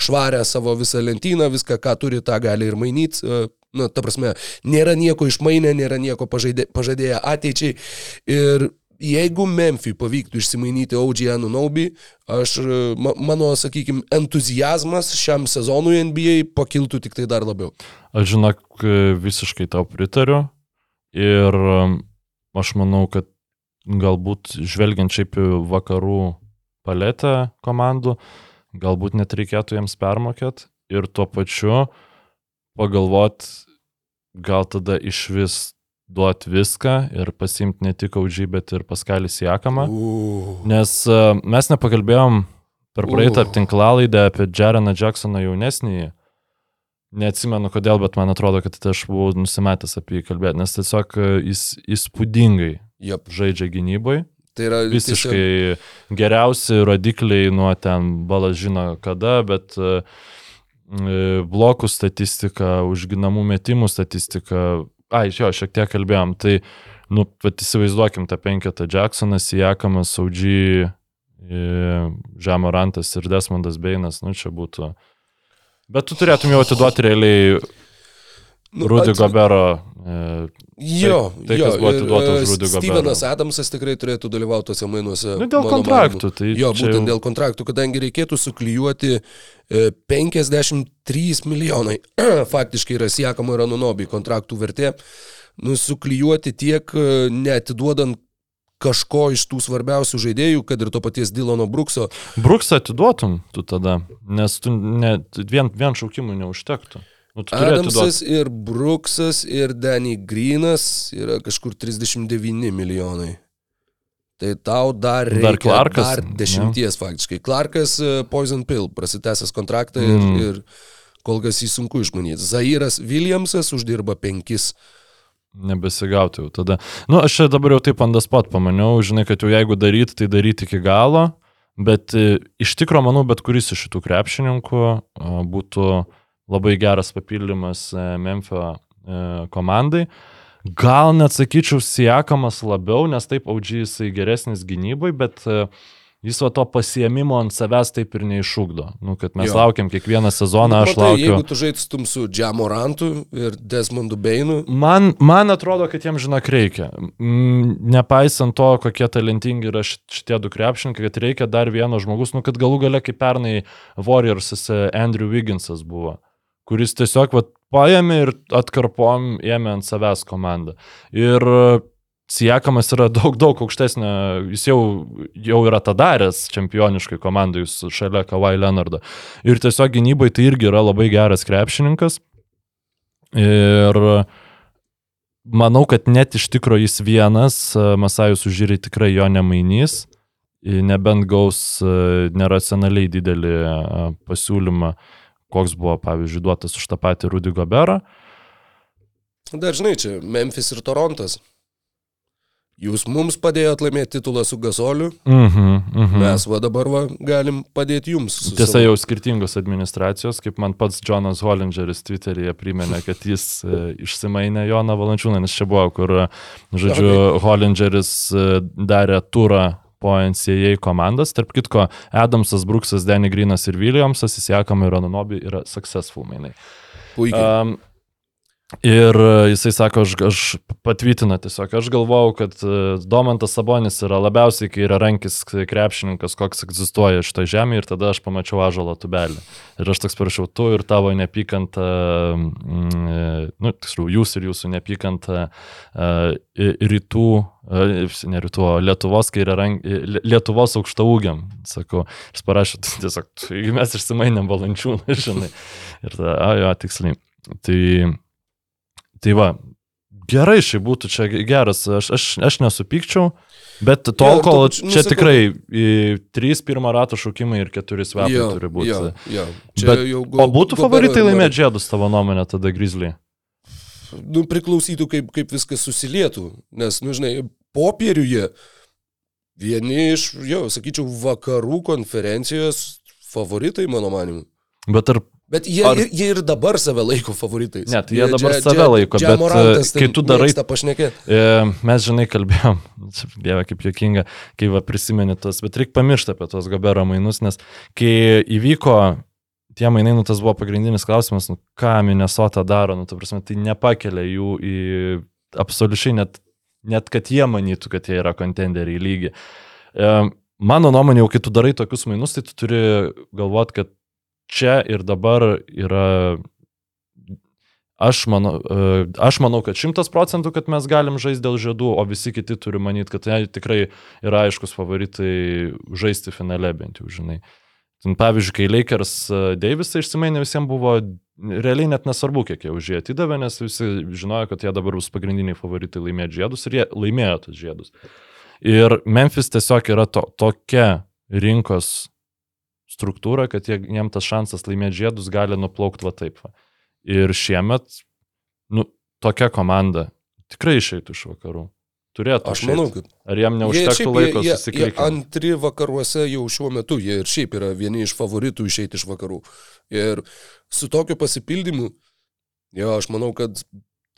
švarę savo visą lentyną, viską, ką turi, tą gali ir mainyti. Na, ta prasme, nėra nieko išmainę, nėra nieko pažaidė, pažadėję ateičiai. Ir jeigu Memphį pavyktų išsimainyti OG Anunobi, aš, e, ma, mano, sakykime, entuzijazmas šiam sezonui NBA pakiltų tik tai dar labiau. Aš žinok, e, visiškai tau pritariu ir um, aš manau, kad galbūt žvelgiant šiaip vakarų paletę komandų, galbūt net reikėtų jiems permokėti ir tuo pačiu pagalvot, gal tada iš vis duoti viską ir pasimti ne tik aužį, bet ir paskalį siekamą. Nes uh, mes nepakalbėjom per praeitą tinklalaidę apie Jareną Jacksoną jaunesnįjį. Neatsimenu kodėl, bet man atrodo, kad aš buvau nusimetęs apie jį kalbėti, nes tiesiog e, jis įspūdingai Jep. žaidžia gynybai. Tai yra Visiškai geriausi rodikliai nuo ten balas žino kada, bet e, e, blokų statistika, užginamų metimų statistika. Ai, jo, šiek tiek kalbėjom. Tai, nu, pat įsivaizduokim tą penketą Jacksonas, Jakamas, Audžy, Žemorantas ir Desmondas Beinas, nu čia būtų. Bet tu turėtum jau atiduoti realiai Rudy at- Gobero. E, Jo, tai, jo, kas buvo ir, atiduota už e, Rudy Gobero. Stevenas Adamsas tikrai turėtų dalyvauti tuose mainuose. nu, dėl kontraktų. Tai Jo, būtent jau- dėl kontraktų, kadangi reikėtų suklyjuoti e, 53 milijonai, faktiškai yra siekama ir anunobi kontraktų vertė, nu, suklyjuoti tiek, e, neatiduodant kažko iš tų svarbiausių žaidėjų, kad ir to paties Dylono Brukso. Bruksą atiduotum tu tada, nes tu ne, vien, vien šaukimų neužtektų. Nu. Adamsas ir Bruksas ir Danny Greenas yra kažkur 39 milijonai. Tai tau dar reikia Dar Clarkas, dar dešimties faktiškai. Clarkas uh, Poison Pill prasitęsęs kontraktą ir, Mm. ir kol kas jį sunku išmanyti. Zairas Williamsas uždirba penkis. Nebesigauti jau tada. Nu, aš čia dabar jau taip andaspot pamaniau, žinai, kad jau jeigu daryti, tai daryti iki galo, bet e, iš tikrųjų, manau, bet kuris iš šitų krepšininkų būtų labai geras papildymas e, Memphio e, komandai. Gal net sakyčiau, siekamas labiau, nes taip audžiai jisai geresnis gynybai, bet e, jis va to pasiemimo ant savęs taip ir neišūkdo. Nu, kad mes Jo. laukiam kiekvieną sezoną, aš Nu, matai, laukiu. Jeigu tu žaidtum su Džamorantu ir Desmondu Beinu, Man, man atrodo, kad jiems žinok reikia. Nepaisant to, kokie talentingi yra šit- šitie du krepšininkai, kad reikia dar vieno žmogus, nu kad galų gale kaip pernai Warriors'ose Andrew Wigginsas buvo, kuris tiesiog vat, paėmė ir atkarpom ėmė ant savęs komandą. Ir Siekamas yra daug, daug aukštesnė, jis jau, jau yra tą daręs čempioniškai komandai šalia Kawhi Leonardo. Ir tiesiog gynybai tai irgi yra labai geras krepšininkas. Ir manau, kad net iš tikrųjų jis vienas, e, Masajus užžiūrė tikrai jo nemainys, e, nebent gaus e, neracionaliai didelį e, pasiūlymą, koks buvo, pavyzdžiui, duotas už tą patį Rudy Goberą. dažnai čia Memphis ir Torontas. Jūs mums padėjot laimėti titulą su Gasoliu, Mhm, mhm. mes va dabar va galim padėti jums. Tiesa, savo- jau skirtingos administracijos, kaip man pats Jonas Hollingeris Twitter'yje priminė, kad jis e, išsimainė Joną Valančiūną, nes čia buvo, kur, žodžiu, Hollingeris e, darė turą po NCAA komandas. Tarp kitko, Adamsas, Bruksas, Danny Greenas ir Williamsas, įsiekama ir Anonobi yra successful mainai. Puikiai. Um, Ir e, jisai sako, aš, aš patvirtina tiesiog, aš galvau, kad e, Domantas Sabonis yra labiausiai kairė rankis krepšininkas, koks egzistuoja šitoje žemėje ir tada aš pamačiau ažalo tubelį. Ir aš toks parašiau, tu ir tavo neapykanta, e, nu, tiksliau, jūs ir jūsų neapykanta rytų, ne rytų, Lietuvos rankis, Lietuvos aukštaūgiam, sakau. Jis parašė, tiesiog, mes išsimainėm valančiūną, žinai. Ir tada, a, jo, tiksliai. Tai Tai va, gerai šiai būtų čia geras, aš, aš, aš nesupykčiau, bet tol, Jo, kol tu- nu, čia sakau- tikrai į, trys pirmo rato šaukimai ir keturi svepai Jo, turi būti. jo, jo. Čia Bet, jau o būtų Gobero favoritai laimėti žiedus tavo nuomonė tada Grizzly? nu, priklausytų, kaip, kaip viskas susilietų. Nes, nu, žinai, popieriuje vieni iš, jo, sakyčiau, vakarų konferencijos favoritai, mano manimu. Bet ar Bet jie, Ar- jie ir dabar save laiko favoritais. Ne, tai jie dabar save laiko, bet, kai tu darai-. E, mes, žinai, kalbėjom, dieve kaip juokinga, kai va prisimeni tos, bet reikia pamiršti apie tos Gabero mainus, nes kai įvyko tie mainai, nu tas buvo pagrindinis klausimas, nu ką Minnesota daro, nu ta prasme, tai nepakelia jų į absoliučiai net, net kad jie manytų, kad jie yra kontenderiai lygi. E, mano nuomonė, jau kai tu darai tokius mainus, tai tu turi galvoti, kad čia ir dabar yra Aš manau, e, aš manau, kad šimtas procentų, kad mes galim žaisti dėl žiedų, o visi kiti turi manyti, kad tai tikrai yra aiškus favoritai žaisti finale bent jau, žinai. Ten, pavyzdžiui, kai Lakers e, Davisą išsimainė, visiems buvo realiai net nesvarbu, kiek jie už jį atidavė, nes visi žinojo, kad jie dabar bus pagrindiniai favoritai laimėti žiedus ir jie laimėjo tos žiedus. Ir Memphis tiesiog yra to, tokia rinkos struktūra, kad jie, jiem tas šansas laimėti žiedus gali nuplaukti va taip. Va. Ir šiemet, nu, tokia komanda tikrai išeitų iš vakarų. Turėtų. Aš manau, kad Ar Jie neužtektų laiko jie, jie susiklikti? antri vakaruose jau šiuo metu, jie ir šiaip yra vieni iš favoritų išeiti iš vakarų. Ir su tokiu pasipildymu, jo, aš manau, kad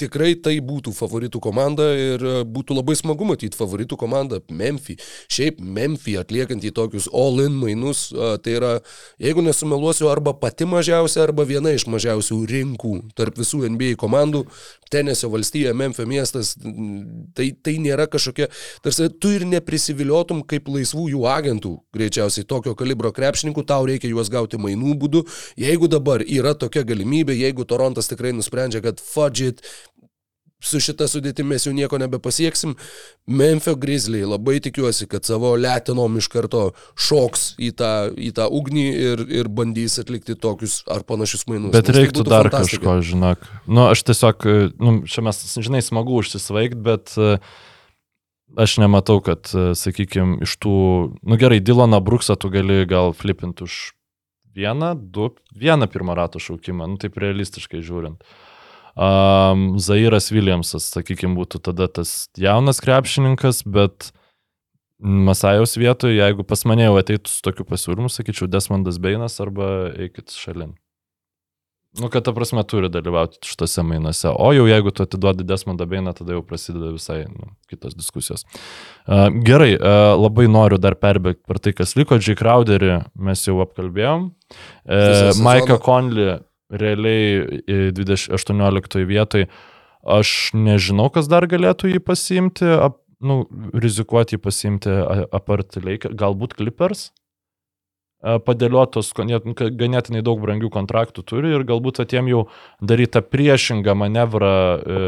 tikrai tai būtų favoritų komanda ir e, būtų labai smagu matyti favoritų komandą Memphis. Šiaip Memphis atliekant į tokius all-in mainus, a, tai yra, jeigu nesumeluosiu, arba pati mažiausia, arba viena iš mažiausių rinkų tarp visų NBA komandų. Tenesio valstija, Memphis miestas, tai, tai nėra kažkokia, tarsi tu ir neprisiviliotum kaip laisvų jų agentų, greičiausiai tokio kalibro krepšininkų, tau reikia juos gauti mainų būdu. Jeigu dabar yra tokia galimybė, jeigu Torontas tikrai nusprendžia, kad fudget, su šita sudėtimi mes jau nieko nebepasieksim. Memphis Grizzly labai tikiuosi, kad savo letinom iš karto šoks į tą, į tą ugnį ir, ir bandys atlikti tokius ar panašius mainus. Bet tai reiktų būtų dar kažko, žinok. Nu, aš tiesiog, nu, čia mes, žinai, smagu užsisvaigti, bet e, aš nematau, kad, sakykime, iš tų, nu gerai, Dylaną Bruksą tu gali gal flipinti už vieną, du, vieną pirmą rato šaukimą, nu taip realistiškai žiūrint. Um, Zairas Williamsas, sakykime, būtų tada tas jaunas krepšininkas, bet Masajaus vietoje, jeigu pas mane jau ateitų su tokiu pasiūlymu, sakyčiau, Desmondas Beinas arba eikit šalin. Nu, kad ta prasme turi dalyvauti šitose mainuose. O jau jeigu tu atiduodi Desmondą Beiną, tada jau prasideda visai nu, kitos diskusijos. Uh, gerai, uh, labai noriu dar perbėgti per tai, kas liko. J. Crowderį mes jau apkalbėjom. Uh. Maiką Conley realiai e, 2018 vietoj. Aš nežinau, kas dar galėtų jį pasiimti, ap, nu, rizikuoti jį pasiimti apart Lakers, galbūt Clippers. Padėliotos ganėtinai daug brangių kontraktų turi ir galbūt atiem jau daryti tą priešingą manevrą e,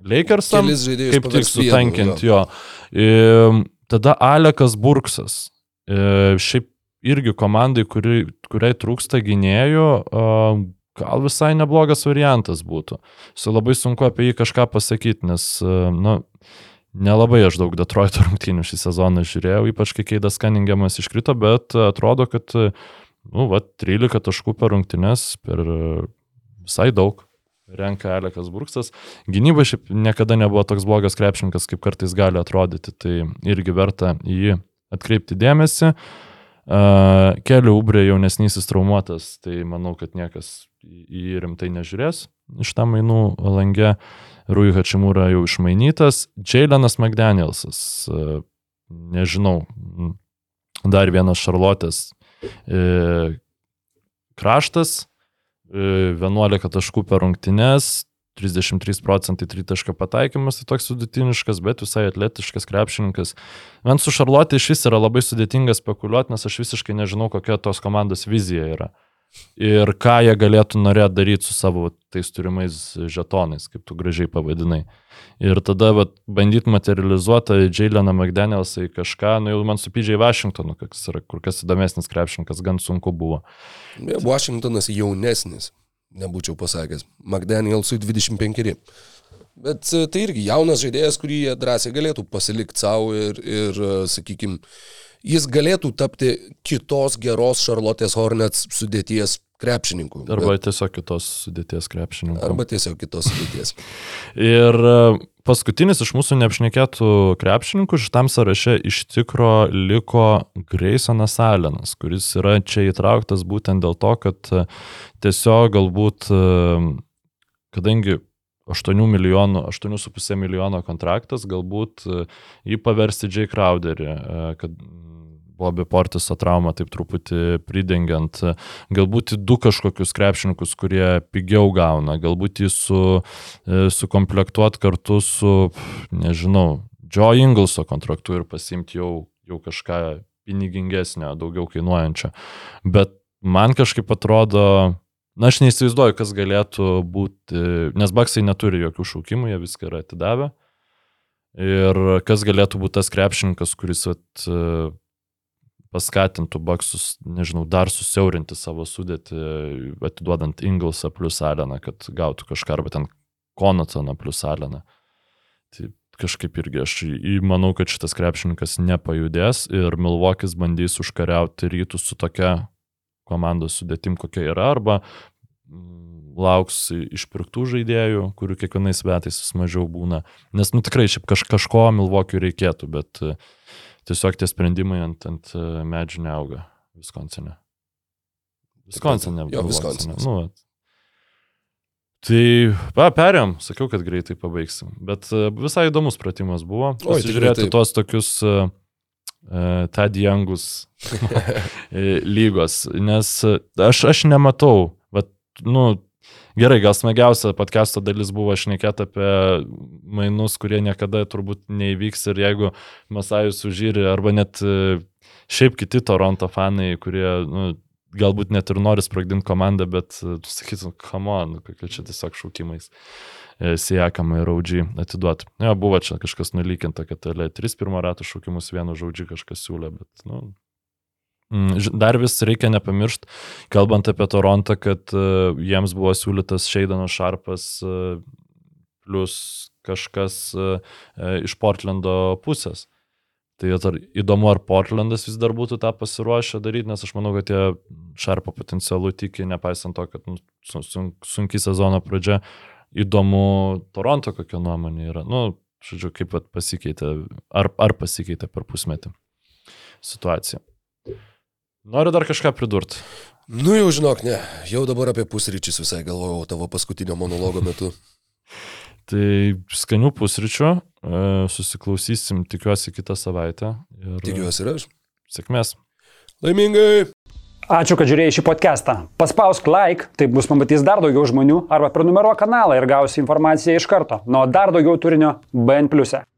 Lakersam, kaip tik paverst vienu, sutankint jo. jo. E, tada Alekas Burksas. E, šiaip irgi komandai, kuri, kuriai trūksta gynėjų, gal visai neblogas variantas būtų. Su labai sunku apie jį kažką pasakyti, nes, e, nu, nelabai aš daug Detroito rungtynių šį sezoną žiūrėjau, ypač kai Keidas Kaningiamas iškrito, bet atrodo, kad, nu, va, 13 taškų per rungtynes, per visai daug renka Alekas Burksas. Gynyba šiaip niekada nebuvo toks blogas krepšininkas, kaip kartais gali atrodyti, tai irgi verta į jį atkreipti dėmesį. Uh, Kelių Ubrė jaunesnysis traumuotas, tai manau, kad niekas į rimtai nežiūrės iš tam mainų langė. Rui Hačimūra jau išmainytas. Jailenas McDanielsas, uh, nežinau, dar vienas Šarlotės uh, kraštas, e, 11 taškų per rungtynes, 33 procentai tritaško pataikymas, tai toks vidutiniškas, bet visai atletiškas krepšininkas. Man su Šarlotė iš vis yra labai sudėtinga spekuliuoti, nes aš visiškai nežinau, kokia tos komandos vizija yra. Ir ką jie galėtų norėti daryti su savo tais turimais žetonais, kaip tu gražiai pavadinai. Ir tada vat, bandyti materializuoti Jaileną McDanielsą į kažką, nu jau man su PJ Washingtonu, kas yra kur kas įdomesnis krepšininkas, gan sunku buvo. Washingtonas jaunesnis, nebūčiau pasakęs. McDanielsui 25. Bet e, tai irgi jaunas žaidėjas, kurį jie drąsiai galėtų pasilikti savo ir, ir sakykime, jis galėtų tapti kitos geros Charlotte's Hornets sudėties krepšininkų. Arba bet... tiesiog kitos sudėties krepšininkų. Arba tiesiog kitos sudėties. ir e, paskutinis iš mūsų neapšnekėtų krepšininkų šitam sąraše iš tikro liko Graysonas Allenas, kuris yra čia įtrauktas būtent dėl to, kad e, tiesiog galbūt, e, kadangi 8 milijonų, 8,5 milijono kontraktas, galbūt jį paversti J. Crowderį, kad Bobby Portiso traumą taip truputį pridengiant, galbūt du kažkokius krepšininkus, kurie pigiau gauna, galbūt jį su, e, sukomplektuot kartu su, nežinau, Joe Ingleso kontraktu ir pasimti jau, jau kažką pinigingesnio, daugiau kainuojančio. Bet man kažkaip atrodo, na aš neįsivaizduoju, kas galėtų būti, nes Baksai neturi jokių šaukimų, jie viską yra atidavę. Ir kas galėtų būti tas krepšininkas, kuris at, paskatintų Baksus, nežinau, dar susiaurinti savo sudėtį, atiduodant Inglesą plus Aleną, kad gautų kažką, arba ten Konatoną plus Aleną. Tai kažkaip irgi aš manau, kad šitas krepšininkas nepajudės ir Milvokis bandys užkariauti rytus su tokia komandos sudėtim, kokia yra, arba mm, lauks išpirktų žaidėjų, kurių kiekvienais metais vis mažiau būna. Nes, nu tikrai, šiaip kaž, kažko Milvokiui reikėtų, bet uh, tiesiog tie sprendimai ant, ant e, medžių neauga Viskonsine. Viskonsine. Jo, Viskonsine. Nu, tai, va, perėm, sakiau, kad greitai pabaigsim. Bet e, visai įdomus pratimas buvo. Pasižiūrėti tuos tokius uh, Tad Youngus lygos. Nes aš, aš nematau, bet, nu, Gerai, gal smagiausia podcast'o dalis buvo šnekėti apie mainus, kurie niekada turbūt neįvyks ir jeigu Masajus užžyri, arba net e, šiaip kiti Toronto fanai, kurie nu, galbūt net ir nori sprogdinti komandą, bet e, tu sakytum, come on, kokie čia tiesiog šaukimais e, siekiama ir audžiai atiduoti. Jo, buvo čia kažkas nulykinta, kad L3 pirmo rato šaukimus vienu žodžiu kažkas siūlė, bet, nu, dar vis reikia nepamiršti, kalbant apie Torontą, kad uh, jiems buvo siūlytas Šeidanas Šarpas uh, plus kažkas uh, iš Portlando pusės. Tai ar įdomu, ar Portlandas vis dar būtų tą pasiruošę daryti, nes aš manau, kad jie Šarpo potencialų tiki, nepaisant to, kad nu, sun, sunki sezono pradžia. Įdomu, Toronto kokia nuomonė yra. Nu, žodžiu, kaip pasikeitė, ar, ar pasikeitė per pusmetį situacija. Noriu dar kažką pridurti. Nu jau žinok, ne, jau dabar apie pusryčius visai galvojau tavo paskutinio monologo metu. tai skanių pusryčių, e, susiklausysim, tikiuosi, kitą savaitę. Ir... Tikiuosi ir aš. Sėkmės. Laimingai. Ačiū, kad žiūrėjai šį podcastą. Paspausk like, tai bus pamatys dar daugiau žmonių, arba prenumeruok kanalą ir gausi informaciją iš karto. Nuo dar daugiau turinio BN ⁇. E.